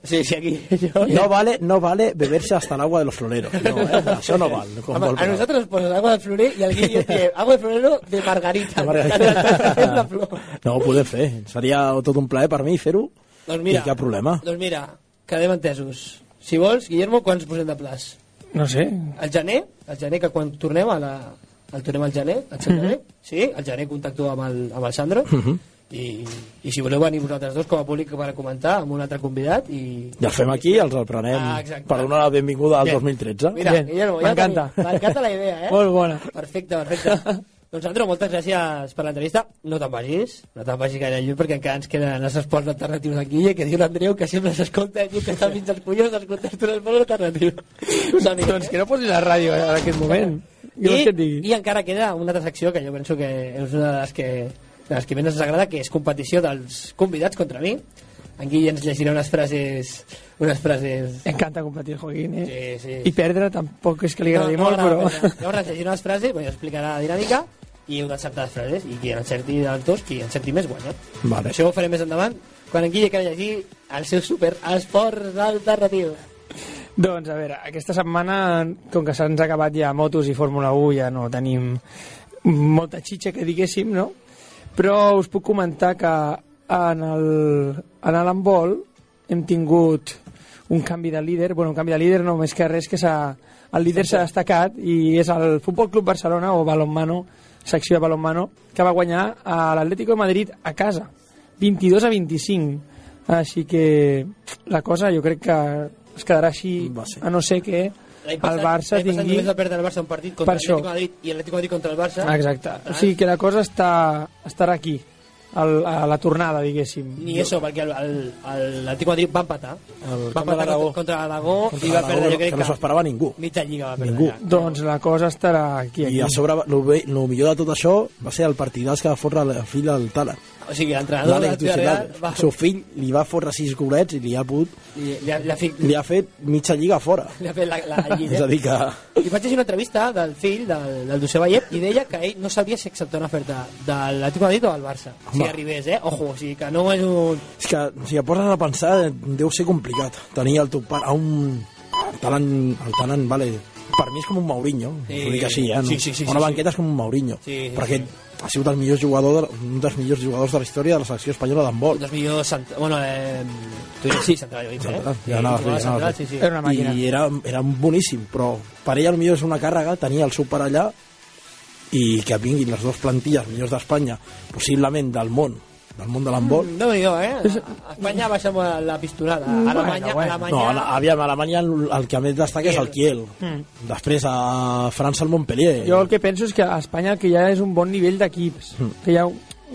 Sí, sí, aquí. Jo, no vale, no vale beberse hasta el agua de los floreros. No, eh? Això no val. Com Home, a nosaltres ens poses agua de florer i el Guille té agua de florero de margarita. De margarita. És. No, ho podem fer. Seria tot un plaer per mi fer-ho. Doncs mira, I cap problema. Doncs mira, quedem entesos. Si vols, Guillermo, quants posem de plaç? No sé. El gener, el gener que quan tornem a la... El tornem al gener, el gener, sí, el gener contacto amb el, amb el Sandro Mhm. i, i si voleu venir vosaltres dos com a públic per a comentar amb un altre convidat i... I els fem aquí, els el prenem Ah, exacte. per donar la benvinguda al Bien. 2013. Mira, Bien, Guillermo, ja m'encanta. M'encanta la idea, eh? Molt bona. Perfecte, perfecte. doncs Sandro, moltes gràcies per l'entrevista. No te'n vagis, no te'n vagis gaire lluny perquè encara ens queden els esports alternatius d'aquí que diu l'Andreu que sempre s'escolta i diu que està fins als collons d'escoltar tot l'esport alternatiu. Doncs que no posis la ràdio eh, en aquest moment. I, digui. I encara queda una altra secció que jo penso que és una de les que, de les que més ens agrada, que és competició dels convidats contra mi. En Guille ens llegirà unes frases... Unes frases... Encanta competir, Joaquín, eh? Sí, sí. I perdre tampoc és que li agradi molt, m'agrada però... perdre. Llavors llegirà unes frases, bueno, explicarà la dinàmica i heu d'acceptar les frases i qui encerti dels dos, qui encerti més guanya. Vale. Això ho farem més endavant quan en Guille acabi de llegir el seu super esport alternatiu. Doncs, a veure, aquesta setmana, com que se'ns ha acabat ja motos i Fórmula 1, ja no tenim molta xitxa que diguéssim, no? Però us puc comentar que en el, en hem tingut un canvi de líder, bueno, un canvi de líder no més que res que el líder s'ha destacat i és el Futbol Club Barcelona o Balonmano, secció de Balonmano, que va guanyar a l'Atlético de Madrid a casa, 22 a 25. Així que la cosa jo crec que es quedarà així, a no ser que L'any el passat- Barça l'any passat tingui... només va perdre el Barça un partit contra això. l'Atlético de Madrid i l'Atlético de Madrid contra el Barça. Exacte. O sigui que la cosa està, estarà aquí, al, a la tornada, diguéssim. Ni eso, perquè el- el- el- l'Atlético de Madrid va empatar. El va empatar contra, contra l'Aragó Contra i va perdre, jo crec que no s'ho esperava ningú. Mitja lliga va perdre. Ningú. Ja. Doncs la cosa estarà aquí, aquí. I a sobre, el, el millor de tot això va ser el partidàs que va fotre el fill del Tala. O sigui, l'entrenador de la Real va, El seu fill li va fotre sis golets i li ha, put, li, li, ha, li, ha, fi- li ha fet mitja lliga fora. li ha fet la, la, la És lliga. a dir que... I vaig llegir una entrevista del fill del, del Josep Vallet i deia que ell no sabia si acceptar una oferta de l'Atlético de Madrid o del Barça. Si Home. arribés, eh? Ojo, o sigui que no és un... És que si et poses a pensar deu ser complicat tenir el teu pare a un el talent, el talent vale, per mi és com un Mourinho Sí. ho dic així, eh? No? Sí, sí, sí, una sí, banqueta és com un Mourinho Sí, sí, perquè sí. Ha sigut el millor jugador de, un dels millors jugadors de la història de la selecció espanyola d'handbol dels millors... Bueno, eh, tu diries sí, central, jo dic, eh? Ja anava a fer, jugava ja anava a central, fer. sí, sí. i era, era boníssim però per ella potser és una càrrega tenir el seu pare allà i que vinguin les dues plantilles millors d'Espanya possiblement del món del món de l'handbol. No me digo, eh? A Espanya baixem la pistonada. A Alemanya, Bueno, bueno. Alemanya... No, a- aviam, a Alemanya el, el que més destaca és el Kiel. Mm. Després a França el Montpellier. Jo el que penso és que a Espanya el que ha és un bon nivell d'equips. Que hi ha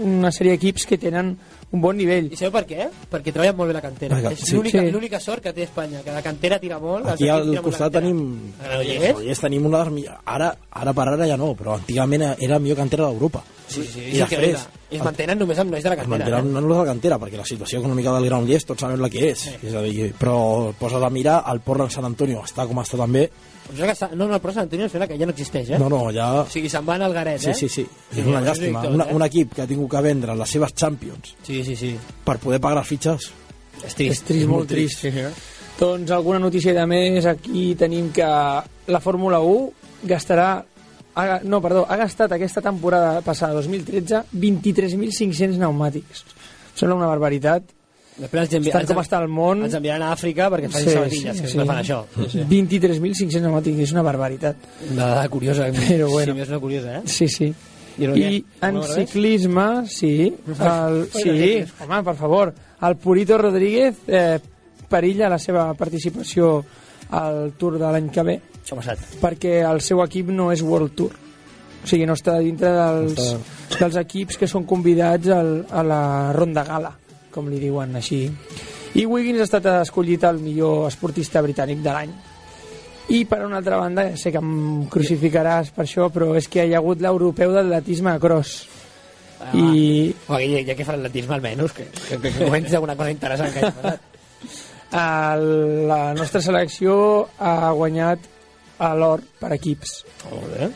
una sèrie d'equips que tenen un bon nivell. I sabeu per què? Perquè treballen molt bé la cantera. Perquè- és sí. l'única Sí. l'única sort que té Espanya, que la cantera tira molt. Aquí al costat tenim... Granollers? Granollers tenim una. Ara, ara per ara ja no, però antigament era la millor cantera d'Europa. Sí, sí, I després... I es mantenen només amb nois de la Es cantera. mantenen eh? no de la cantera, perquè la situació econòmica del Granollers tots sabem la que és. és a dir, però poses a mirar, el Portland Sant Antonio està com està també. No, no, el Pro Sant Antonio em sembla que ja no existeix, eh? No, no, ja... O sigui, se'n van al Garet, Sí, eh? sí, sí. Sí, És una dic tot, Una, eh? un equip que ha tingut que vendre les seves Champions Sí, sí, sí. per poder pagar les fitxes. És trist. És trist, molt trist. Sí, sí. Doncs alguna notícia de més, aquí tenim que la Fórmula 1 gastarà ha, no, perdó, ha gastat aquesta temporada passada, 2013, 23.500 pneumàtics. Em sembla una barbaritat. Després ens envi- Estan ens com està el món... Ens enviaran a Àfrica perquè facin sabatilles, que sempre fan això. Sí, sí. 23.500 pneumàtics, és una barbaritat. Una dada curiosa. Però bueno. Sí, és una curiosa, eh? Sí, sí. I I en ciclisme, sí, el, sí, home, per favor, el Purito Rodríguez eh, perilla la seva participació al Tour de l'any que ve Això passat. perquè el seu equip no és World Tour o sigui, no està dintre dels, dels equips que són convidats al, a la ronda gala com li diuen així i Wiggins ha estat escollit el millor esportista britànic de l'any i per una altra banda, sé que em crucificaràs per això, però és que hi ha hagut l'europeu d'atletisme a cross Ah. i Home, ja, ja que fa l'atletisme almenys, que, que, que, que comentis alguna cosa interessant que hagi passat. el, la nostra selecció ha guanyat a l'or per equips Molt bé.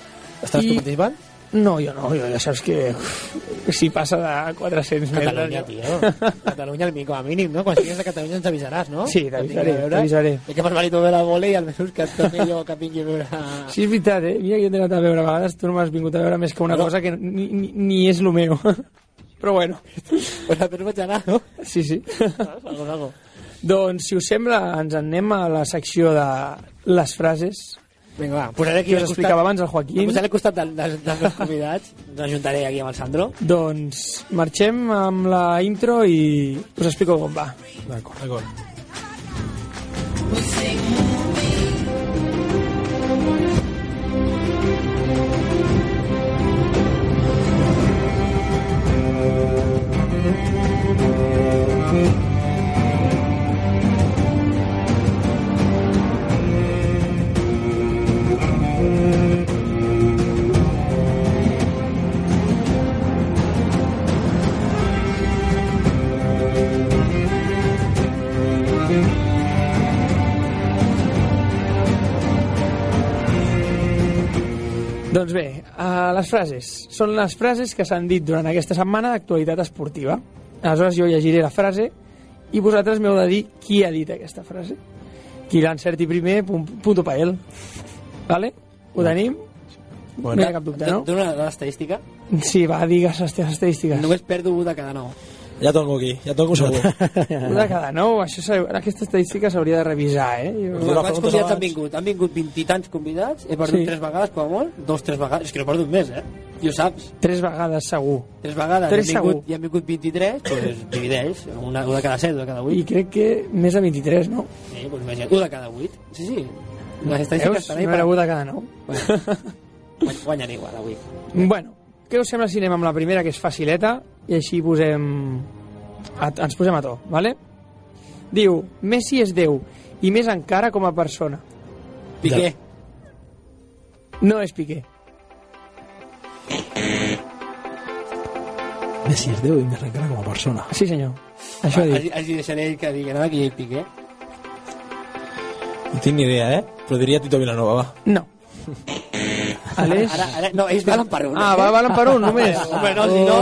Estàs I- tu participant? No, jo no, jo ja saps que uf, si passa de 400 Catalunya, metres tio. Catalunya, el com a mínim, no? Quan estiguis a Catalunya ens avisaràs, no? Sí, t'avisaré, t'avisaré. I que m'has valit veure el vole i almenys que et torni jo que vingui a veure... Sí, és veritat, eh? Mira que jo t'he anat a veure a vegades, tu no m'has vingut a veure més que una No. cosa que ni, ni, ni és el meu. Però bueno. Pues després vaig anar, no? Sí, sí. Algo, algo. doncs, si us sembla, ens anem a la secció de les frases. Vinga, va, posaré aquí que us al explicava costat- abans el Joaquín. Em posaré al costat del, dels, dels meus convidats. Ens ajuntaré aquí amb el Sandro. Doncs marxem amb la intro i us explico com va. D'acord, d'acord. Doncs bé, uh, les frases. Són les frases que s'han dit durant aquesta setmana d'actualitat esportiva. Aleshores jo llegiré la frase i vosaltres m'heu de dir qui ha dit aquesta frase. Qui l'encerti primer, pun- punto pa ell. Vale? Ho tenim? Bueno. no hi ha cap dubte, no? Dona una estadística. Sí, va, digues les teves estadístiques. Només perdo un de cada nou. Ja tengo aquí, ja tengo segur. Un de cada nou, això aquesta estadística s'hauria de revisar, eh? Jo... Quants convidats han vingut? Han vingut vint i tants convidats, he perdut Sí. tres vegades, com a molt, dos, tres vegades, és que no he perdut més, eh? I ho saps. Tres vegades segur. Tres vegades, Tres han vingut, segur. i han vingut 23, doncs divideix, una, una de cada 7, una de cada 8. I crec que més de 23, no? Sí, doncs imagina't, una de cada 8. Sí, sí. Les estadístiques Veus? estan ahí No per... era un de cada nou. Guany- Guanyen igual, avui. Bueno, què us sembla si anem amb la primera, que és facileta, i així posem... A, ens posem a to, vale? Diu, Messi és Déu, i més encara com a persona. Piqué. No és Piqué. Messi és Déu i més encara com a persona. Sí, senyor. Això ha dit. Així deixaré ell que digui, no, aquí Piqué. No tinc ni idea, eh? Però diria Tito Vilanova, va. No. Aleix? Ara, ara, no, ells valen per un. Ah, eh? va, valen per un, només. Home, no, si no...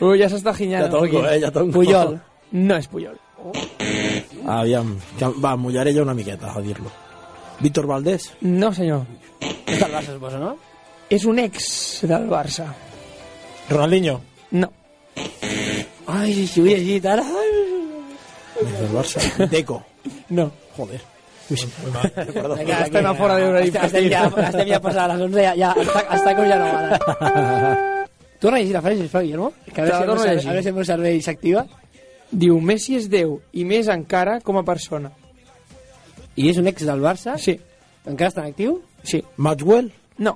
Uh, uh, ja s'està ginyant. Ja poquet. eh, ja tongo. Puyol. No és Puyol. Aviam, que, va, mullaré jo una miqueta a dir-lo. Víctor Valdés? No, senyor. És del Barça, suposo, no? És un ex del Barça. Ronaldinho. No. Ai, si ho he llegit ara... Des del Barça. Deco. No. Joder. Perdó. Estem a fora d'horari Estem, estem, ja, estem ja passant a les 11, ja, ja està, està com ja no ara. Torna a llegir la frase, sisplau, Guillermo. Que a veure, si el meu cervell- a veure si el meu cervell s'activa. Diu, Messi és Déu, i més encara com a persona. I és un ex del Barça? Sí. Encara està en actiu? Sí. Maxwell? No.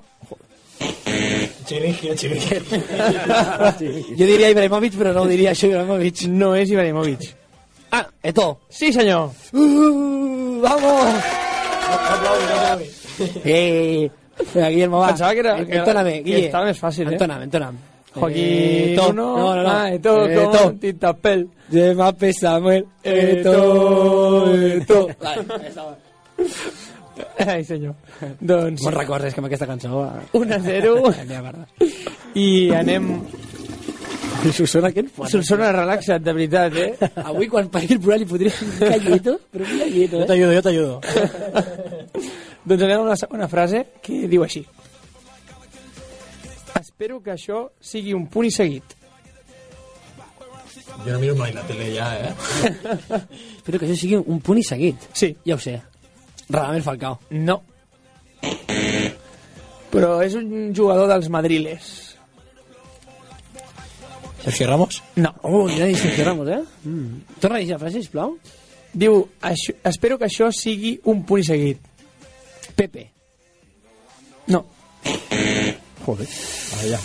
Chiringuito, chiringuito. Jo diria Ibrahimovic, però no ho diria això, Ibrahimovic. No és Ibrahimovic. Ah, Eto. Sí, senyor. Uh, vamos! Eh, venga, Guillermo, va. Pensava que era- Entóname, que Guille. estava més fàcil, eh? Entóname, entóname. Joaquín, Eto. uno, No, no, no. ah, Eto, Eto. como Titapel. Llama Samuel. Eto, Eto. Vale, ja està. Ai, senyor. Doncs... Me'n records, és que amb aquesta cançó... va. 1 a 0. La meva merda. I anem... Què en fa? Solsona, relaxa't, de veritat, eh? Avui, quan pagui el programa, li podria un galleto, però un galleto, Jo eh? t'ajudo, jo t'ajudo. doncs anem a la segona frase, que diu així. Espero que això sigui un punt i seguit. Jo no miro mai la tele ja, eh? Espero que això sigui un punt i seguit. Sí. Ja ho sé. Radamel Falcao. No. Però és un jugador dels madriles. Sergio Ramos? No. Oh, ja he dit Sergio Ramos, eh? Mm. Torna a dir la frase, sisplau. Diu, això, espero que això sigui un punt i seguit. Pepe. No. Joder. Allà.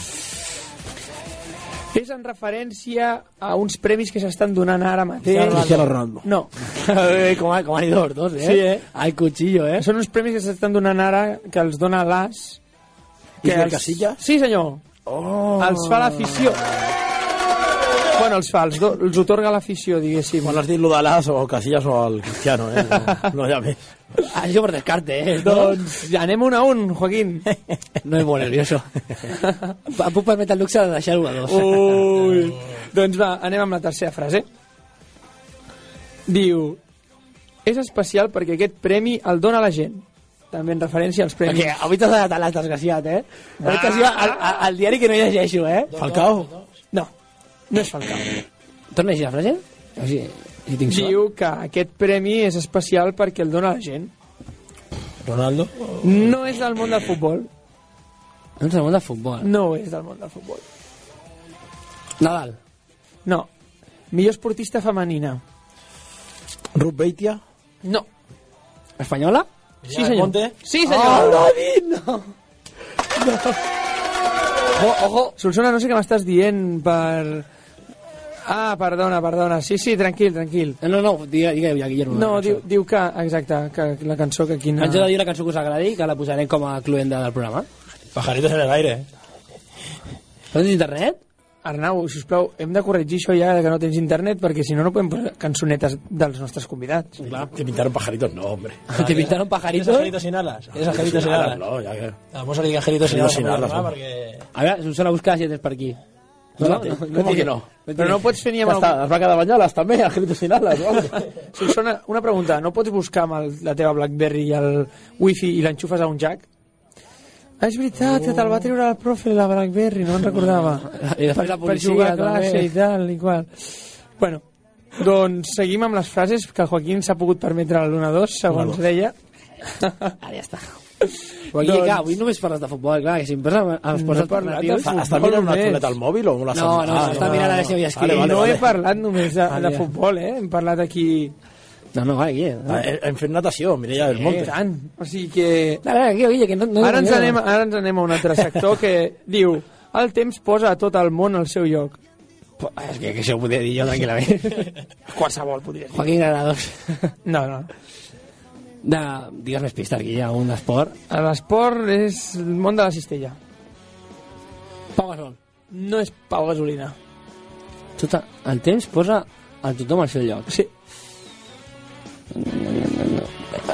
És en referència a uns premis que s'estan donant ara mateix. Cristiano Ronaldo. No. Com, ha- com han ido los dos, eh? Sí, eh? Al cuchillo, eh? Són uns premis que s'estan donant ara que els dona l'AS. Iker els- Casillas? Sí, senyor. Oh. Els fa l'afició. Bueno, els fa, els, do, els otorga l'afició, diguéssim. Quan has dit lo de l'As o Casillas o el Cristiano, eh? No, no hi ha més. Això per descarte, eh? Doncs ja anem un a un, Joaquín. No és molt nervioso. Em puc permetre el luxe de deixar-ho a dos. Ui. doncs va, anem amb la tercera frase. Diu, és especial perquè aquest premi el dona la gent. També en referència als premis. Perquè avui t'has anat a desgraciat, eh? Avui t'has ido al, al, al diari que no llegeixo, eh? Falcao? No, no és Falcao. Torna a llegir la frase? O sigui, si tinc sort. Diu que aquest premi és especial perquè el dona la gent. Ronaldo? No és del món del futbol. No és el món del futbol. No és del món del futbol. Nadal. No. Millor esportista femenina. Ruth Beitia? No. Espanyola? Sí, senyor. Monte? Sí, senyor. Oh, David, no! Ojo, ojo. Solsona, no sé què m'estàs dient per... Ah, perdona, perdona. Sí, sí, tranquil, tranquil. No, no, digue, digue ja, Guillermo. No, la diu, diu que, exacte, que la cançó que quina... Ens heu de dir una cançó que us agradi que la posarem com a cluenda del programa. Pajaritos en el aire. No tens internet? Arnau, sisplau, hem de corregir això ja que no tens internet perquè si no no podem posar cançonetes dels nostres convidats. Clar. Te pintaron pajaritos, no, hombre. Te pintaron ¿Es pajaritos? Angelitos sin alas? ¿Es Angelitos sin alas? No, ya que... Vamos a decir Angelitos sin alas. sin alas. Perquè... A veure, Susana, busca si tens per aquí. No, no, ¿Cómo que no? Però no pots fer ni Ja amb està, el... es va quedar banyades també, sin alas, vamos. Solsona, una pregunta, no pots buscar amb el, la teva Blackberry i el wifi i l'enxufes a un jack? Ah, és veritat, que te'l va treure el profe la Blackberry, no me'n recordava. I després la per policia, jugar a classe també. i tal i qual. Bueno, doncs seguim amb les frases que el Joaquín s'ha pogut permetre a l'1-2, segons Bueno. deia. Ara ja està. Però aquí, Doncs- clar, avui només parles de futbol, clar, que si em poses els No alternatius... Està mirant una xuleta al mòbil o la No, no, està mirant a veure si havia escrit. Vale, vale, no vale. he parlat només de, Ah, de futbol, eh? Hem parlat aquí... No, no, vale, Guille. Ah, Hem hem fet natació, Mireia del Eh, Monte. tant. O sigui que... A veure, Guille, que no... no Ara ens, no- anem, ara ens anem a un altre sector que diu el temps posa a tot el món al seu lloc. És que, que això ho podria dir jo tranquil·lament. Qualsevol podria dir. Joaquín Granados. No, no. De, digues més pistes, Guille, un esport. L'esport és el món de la cistella. Pau Gasol. No és Pau Gasolina. Tot el temps posa a tothom al seu lloc. Sí.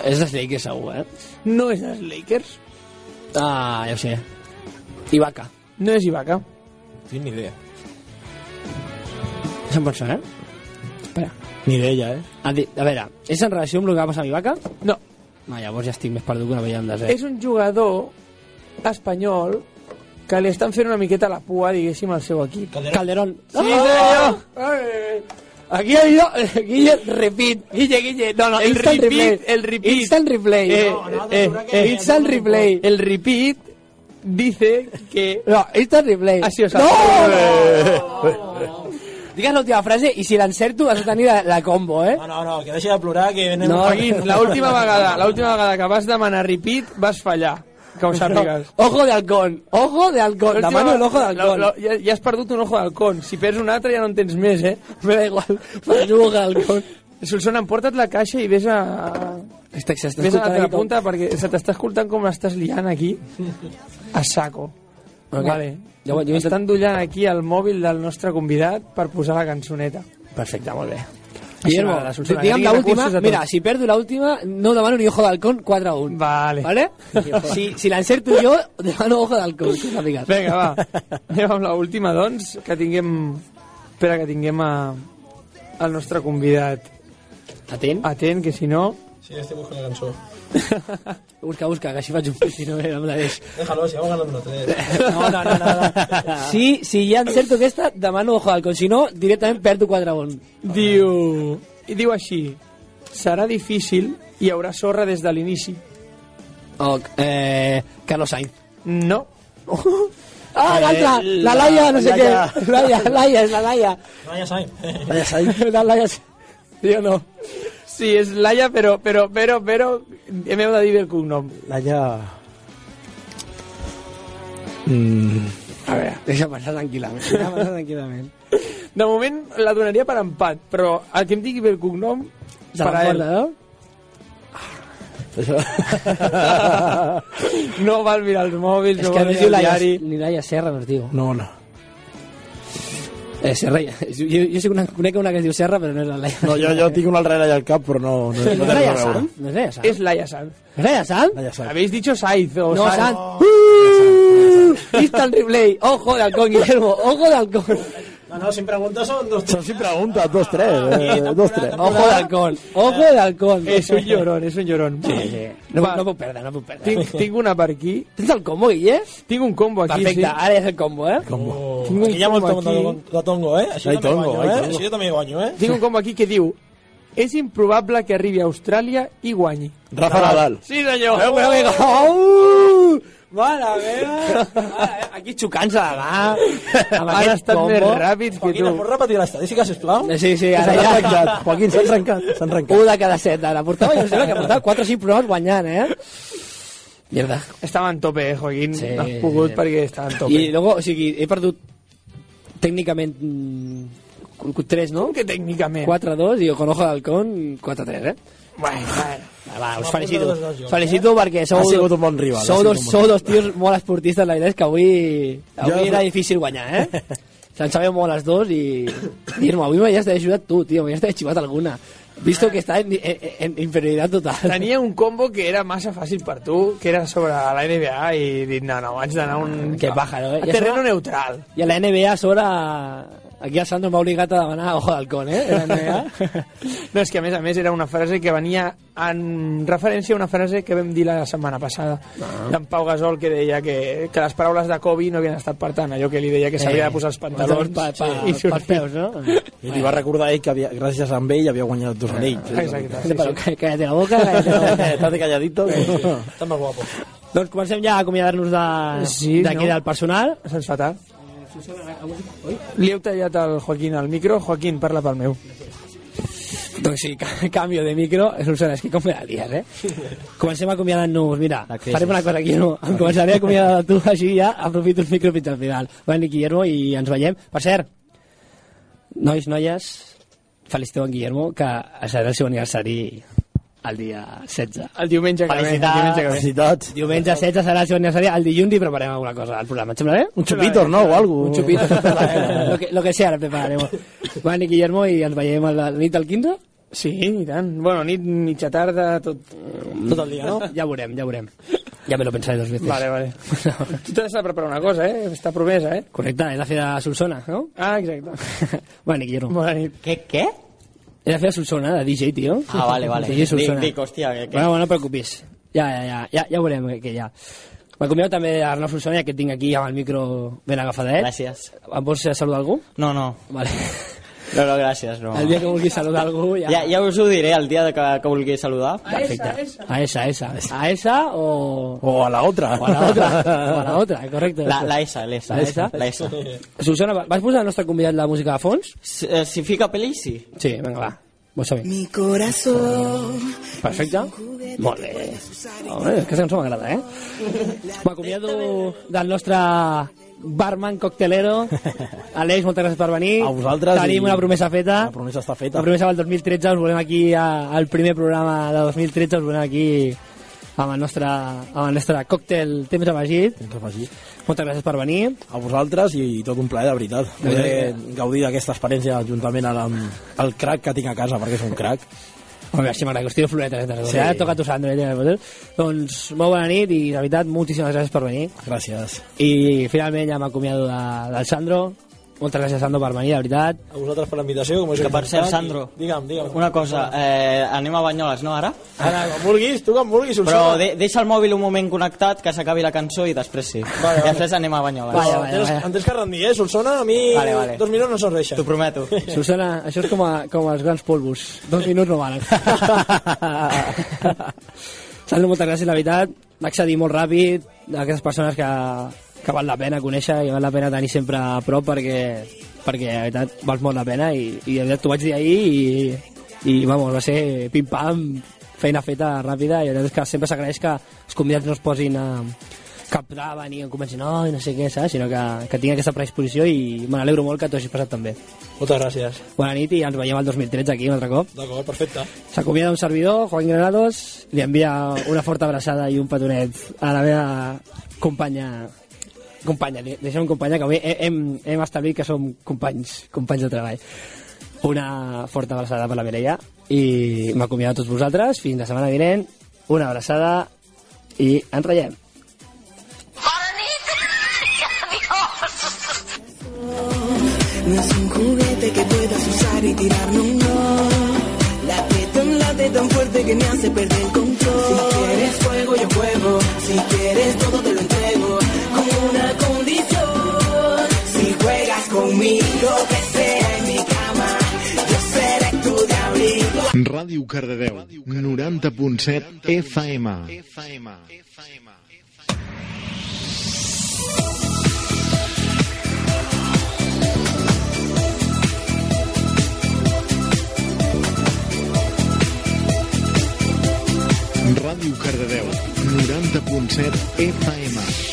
És dels Lakers, segur, eh? No és dels Lakers. Ah, ja ho sé. Ibaka. No és Ibaka. Tinc ni idea. Se'n pot ser, eh? Espera. Ni d'ella, eh? A, a veure, és en relació amb el que va passar amb Ibaka? No. No, llavors ja estic més perdut que una vella amb desert. És un jugador espanyol que li estan fent una miqueta la pua, diguéssim, al seu equip. Calderón. Sí, senyor! Aquí ha ido, Guille, repeat. Guille, Guille, no, no, el instant repeat, replay. el repeat. Instant replay. Eh, eh, eh, instant replay. El repeat dice que... No, es replay. Ha sido No! Digues l'última frase i si l'encerto has de tenir la, la combo, eh? No, no, no, que deixi de plorar, que anem... No, Joaquín, l'última vegada, l'última vegada que vas demanar repeat vas fallar. Que ho sàpigues. Ojo de halcón, ojo de halcón. Demano el ojo de halcón. ja, ja has perdut un ojo d'halcón. Si perds un altre ja no en tens més, eh? Me da igual. M'ajugo halcón. Solsona, emporta't la caixa i vés a... Està, s'està Vés a l'altra punta perquè se t'està escoltant com l'estàs liant aquí a saco. Ok. Vale. Jo, jo Està endollant aquí el mòbil del nostre convidat per posar la cançoneta. Perfecte, molt bé. Guillermo, digue'm l'última. Mira, si perdo l'última, no demano ni ojo d'halcón 4 a 1. Vale. ¿Vale? si si l'encerto jo, demano ojo d'halcón. sàpigues. Vinga, va. Anem amb l'última, doncs, que tinguem... Espera, que tinguem a... el nostre convidat. Atent. Atent, que si no... Sí, estic buscant la cançó. Busca, busca, que així faig un pit i no, no me la deix. Déjalo, si vamos ganando 3. No, no, no, no. no. Si, si ja encerto aquesta, demano ojo d'halcón. Si no, directament perdo 4 a 1. Diu... I diu així... Serà difícil i hi haurà sorra des de l'inici. O, eh, Carlos Sainz. No. Ah, l'altra! La Laia, no sé Laia. què. Laia, Laia, és la Laia. Vaya Sainz. Laia Sainz. La Laia... Jo no. Sí, és Laia, però, però, però, però... Hem de dir el cognom. Laia... Mm, A veure, deixa passar tranquil·lament. Deixa passar tranquil·lament. De moment la donaria per empat, però el que em digui bé el cognom... Se per a ell. no? no val mirar els mòbils, És no que val es mirar el diari. ni Laia Serra, no es diu. No, no. Eh, Serra, jo, jo sé una, conec una que es diu Serra, però no és la Laia. No, jo, jo tinc una altra allà al cap, però no, no, no, ¿No Laia. Sanz? ¿No es Laia Sanz? És Laia Sanz. ¿Es Laia Sanz? Laia Sanz. Habéis dicho Saiz o No, Sanz. Sanz. ¡Uh! Instant replay. Ojo de halcón, Guillermo. Ojo de halcón. No, no, sin preguntas son dos. Son sin preguntas, dos, tres, eh, dos, tres. Ojo de halcón. Ojo de halcón. És un llorón, és un llorón. Sí, sí. No, Va. no puc perdre, no puc perdre. Tinc, tinc una per aquí. Tens el combo, Guille? Tinc un combo aquí, Perfecte, sí. ara és el combo, eh? Combo. Tinc un Aquí hi ha molt combo aquí. de tongo, eh? Així Ai, també tongo, guanyo, ai, eh? Així jo també guanyo, eh? Tinc un combo aquí que diu és improbable que arribi a Austràlia i guanyi. Rafa Nadal. Sí, senyor. Però, però, vinga. Mare meva. Mare, Aquí xocant-se la mà. Amb Han aquest estat combo. més ràpids que Joaquín, tu. pots repetir l'estadística, sisplau? Sí, sí, ara S'han ja. trencat. Joaquín, s'han trencat. S'han trencat. Un de cada set, ara. Portava, jo em sembla que portava 4 o 5 programes guanyant, eh? Mierda. Estava en tope, eh, Joaquín. Sí, no has pogut perquè estava en tope. I luego, o sigui, he perdut tècnicament mm, 3, no? Com que tècnicament? 4-2 i con ojo d'halcón 4-3, eh? Bueno, bueno. Va, va, us felicito. dos, dos, jo. Us felicito perquè sou, Ha sigut un bon rival, sou, dos, sou dos tios molt esportistes, la veritat és que avui, avui Jo- era difícil guanyar, eh? Se'n sabeu molt els dos i... Guillermo, avui m'havies d'haver ajudat tu, tio, m'havies d'haver xivat alguna. Visto que està en, en, en inferioritat total. Tenia un combo que era massa fàcil per tu, que era sobre la NBA, i dic, no, no, vaig d'anar a un... Que pájaro, eh? A I a terreno sobre- neutral. I a la NBA sobre... Aquí el Sandro m'ha obligat a demanar ojo d'halcón, eh? No, és que a més a més era una frase que venia en referència a una frase que vam dir la setmana passada Ah. d'en Pau Gasol que deia que, que les paraules de Kobe no havien estat per tant allò que li deia que s'havia de posar els pantalons pa, pa, i pels sortir. peus, no? I li va recordar ell que havia, gràcies a ell havia guanyat dos anells. Exacte, sí, Però sí. cá- cállate la boca, cállate la boca. Estate calladito. Està molt guapo. Doncs comencem ja a acomiadar-nos de- Sí, d'aquí no? del personal. Se'ns fa tard. Li heu tallat al Joaquín al micro. Joaquín, parla pel meu. Doncs sí, ca- canvio de micro. Solsona, és que com me la lies, eh? Comencem acomiadant-nos. Mira, farem una cosa aquí, no? Em començaré a acomiadar de tu, així ja aprofito el micro fins al final. Va, Guillermo, i ens veiem. Per cert, nois, noies, feliciteu en Guillermo, que serà el seu aniversari el dia 16. El diumenge que ve. Felicitats. diumenge que ve. Felicitats. Diumenge 16 serà el seu aniversari, el dilluns i preparem alguna cosa al programa. Et sembla bé? Un chupito, ¿no? O algo. Un chupito. lo, que, lo que sea, lo prepararemos. Bueno, Guillermo, i ens veiem a la nit del 15? Sí, i tant. Bueno, nit, mitja tarda, tot... Tot el dia, no? Ja veurem, ja veurem. Ja me lo pensaré dos veces. Vale, vale. tu t'has de preparar una cosa, eh? Està promesa, eh? Correcte, és la de Solsona, no? Ah, exacte. bueno, Guillermo. Bona nit. ¿Qué? ¿Qué? És la Fira de Solsona, de DJ, tío. Ah, vale, vale. DJ Solsona. Dic, dic, hòstia, que... que... Bueno, bueno, no preocupis. Ja, ja, ja, ja, ja veurem que, ja. M'acomiado també d'Arnau Solsona, ja que tinc aquí amb el micro ben agafadet. Gràcies. Em vols saludar algú? No, no. Vale. No, no, gràcies. No. El dia que vulguis saludar algú ja... Ja, ja us ho diré el dia de que, que vulgui saludar. Perfecte. A esa, a esa. A esa o... O a la otra. O a la otra. O a la otra, correcte. La, la S, l'S. La S? La S. Susana, vas posar el nostre convidat la música de fons? Si, eh, si fica pel·li, sí. Sí, vinga, va. Mi corazón. Perfecte. Molt bé. Home, aquesta cançó m'agrada, eh? M'acomiado del nostre barman coctelero. Aleix, moltes gràcies per venir. A vosaltres Tenim i- una promesa feta. La promesa està feta. La promesa del 2013, us volem aquí a- al primer programa de 2013, us volem aquí amb el nostre, amb el nostre còctel temps afegit. Temps afegit. Moltes gràcies per venir. A vosaltres i tot un plaer, de veritat. Poder gaudir d'aquesta experiència juntament amb el crac que tinc a casa, perquè és un crac. Molt bé, així m'agrada, que us tiro floretes. Sí. Sí. Ja toca tu, Sandro. Ja, doncs, molt bona nit i, de veritat, moltíssimes gràcies per venir. Gràcies. I finalment ja m'acomiado de, del Sandro. Moltes gràcies, Sandro, per venir, de veritat. A vosaltres per la invitació. Com he Que per cert, Sandro, i- Digue'm, digue'm. una cosa, eh, anem a Banyoles, no, ara? Ara, quan vulguis, tu quan vulguis, Solsona. Però de, deixa el mòbil un moment connectat, que s'acabi la cançó i després sí. Vale, I després anem a Banyoles. Però tens, em tens que rendir, eh? Solsona, a mi Vale, vale. dos minuts no serveixen. T'ho prometo. Susana, això és com, a, com els grans polvos. Dos minuts no valen. Sandro, moltes gràcies, la veritat. Va accedir molt ràpid d'aquestes persones que, que val la pena conèixer i val la pena tenir sempre a prop perquè, perquè la veritat vals molt la pena i, i la veritat t'ho vaig dir ahir i, i vamos, va ser pim-pam, feina feta ràpida i la veritat és que sempre s'agraeix que els convidats no es posin a cap trava ni em comencin, no, no sé què, saps? sinó que, que tinc aquesta predisposició i me n'alegro molt que t'ho hagis passat també. Moltes gràcies. Bona nit i ens veiem el 2013 aquí un altre cop. D'acord, perfecte. S'acomiada un servidor, Juan Granados, li envia una forta abraçada i un petonet a la meva companya companya, li- deixem companya que avui he- hem, hem establit que som companys, companys de treball. Una forta abraçada per la Mireia i m'acomiado a tots vosaltres fins la setmana vinent, una abraçada i ens reiem. No es un juguete que puedas usar y tirar, no. Late tan, late tan fuerte que me hace perder el control. Si quieres fuego, yo juego. Si quieres todo, te lo entrego. Conmigo, que sea en mi cama. Yo seré tu de abrigo. Ràdio Cardedeu, 90.7 FM. Ràdio Cardedeu, 90.7 FM.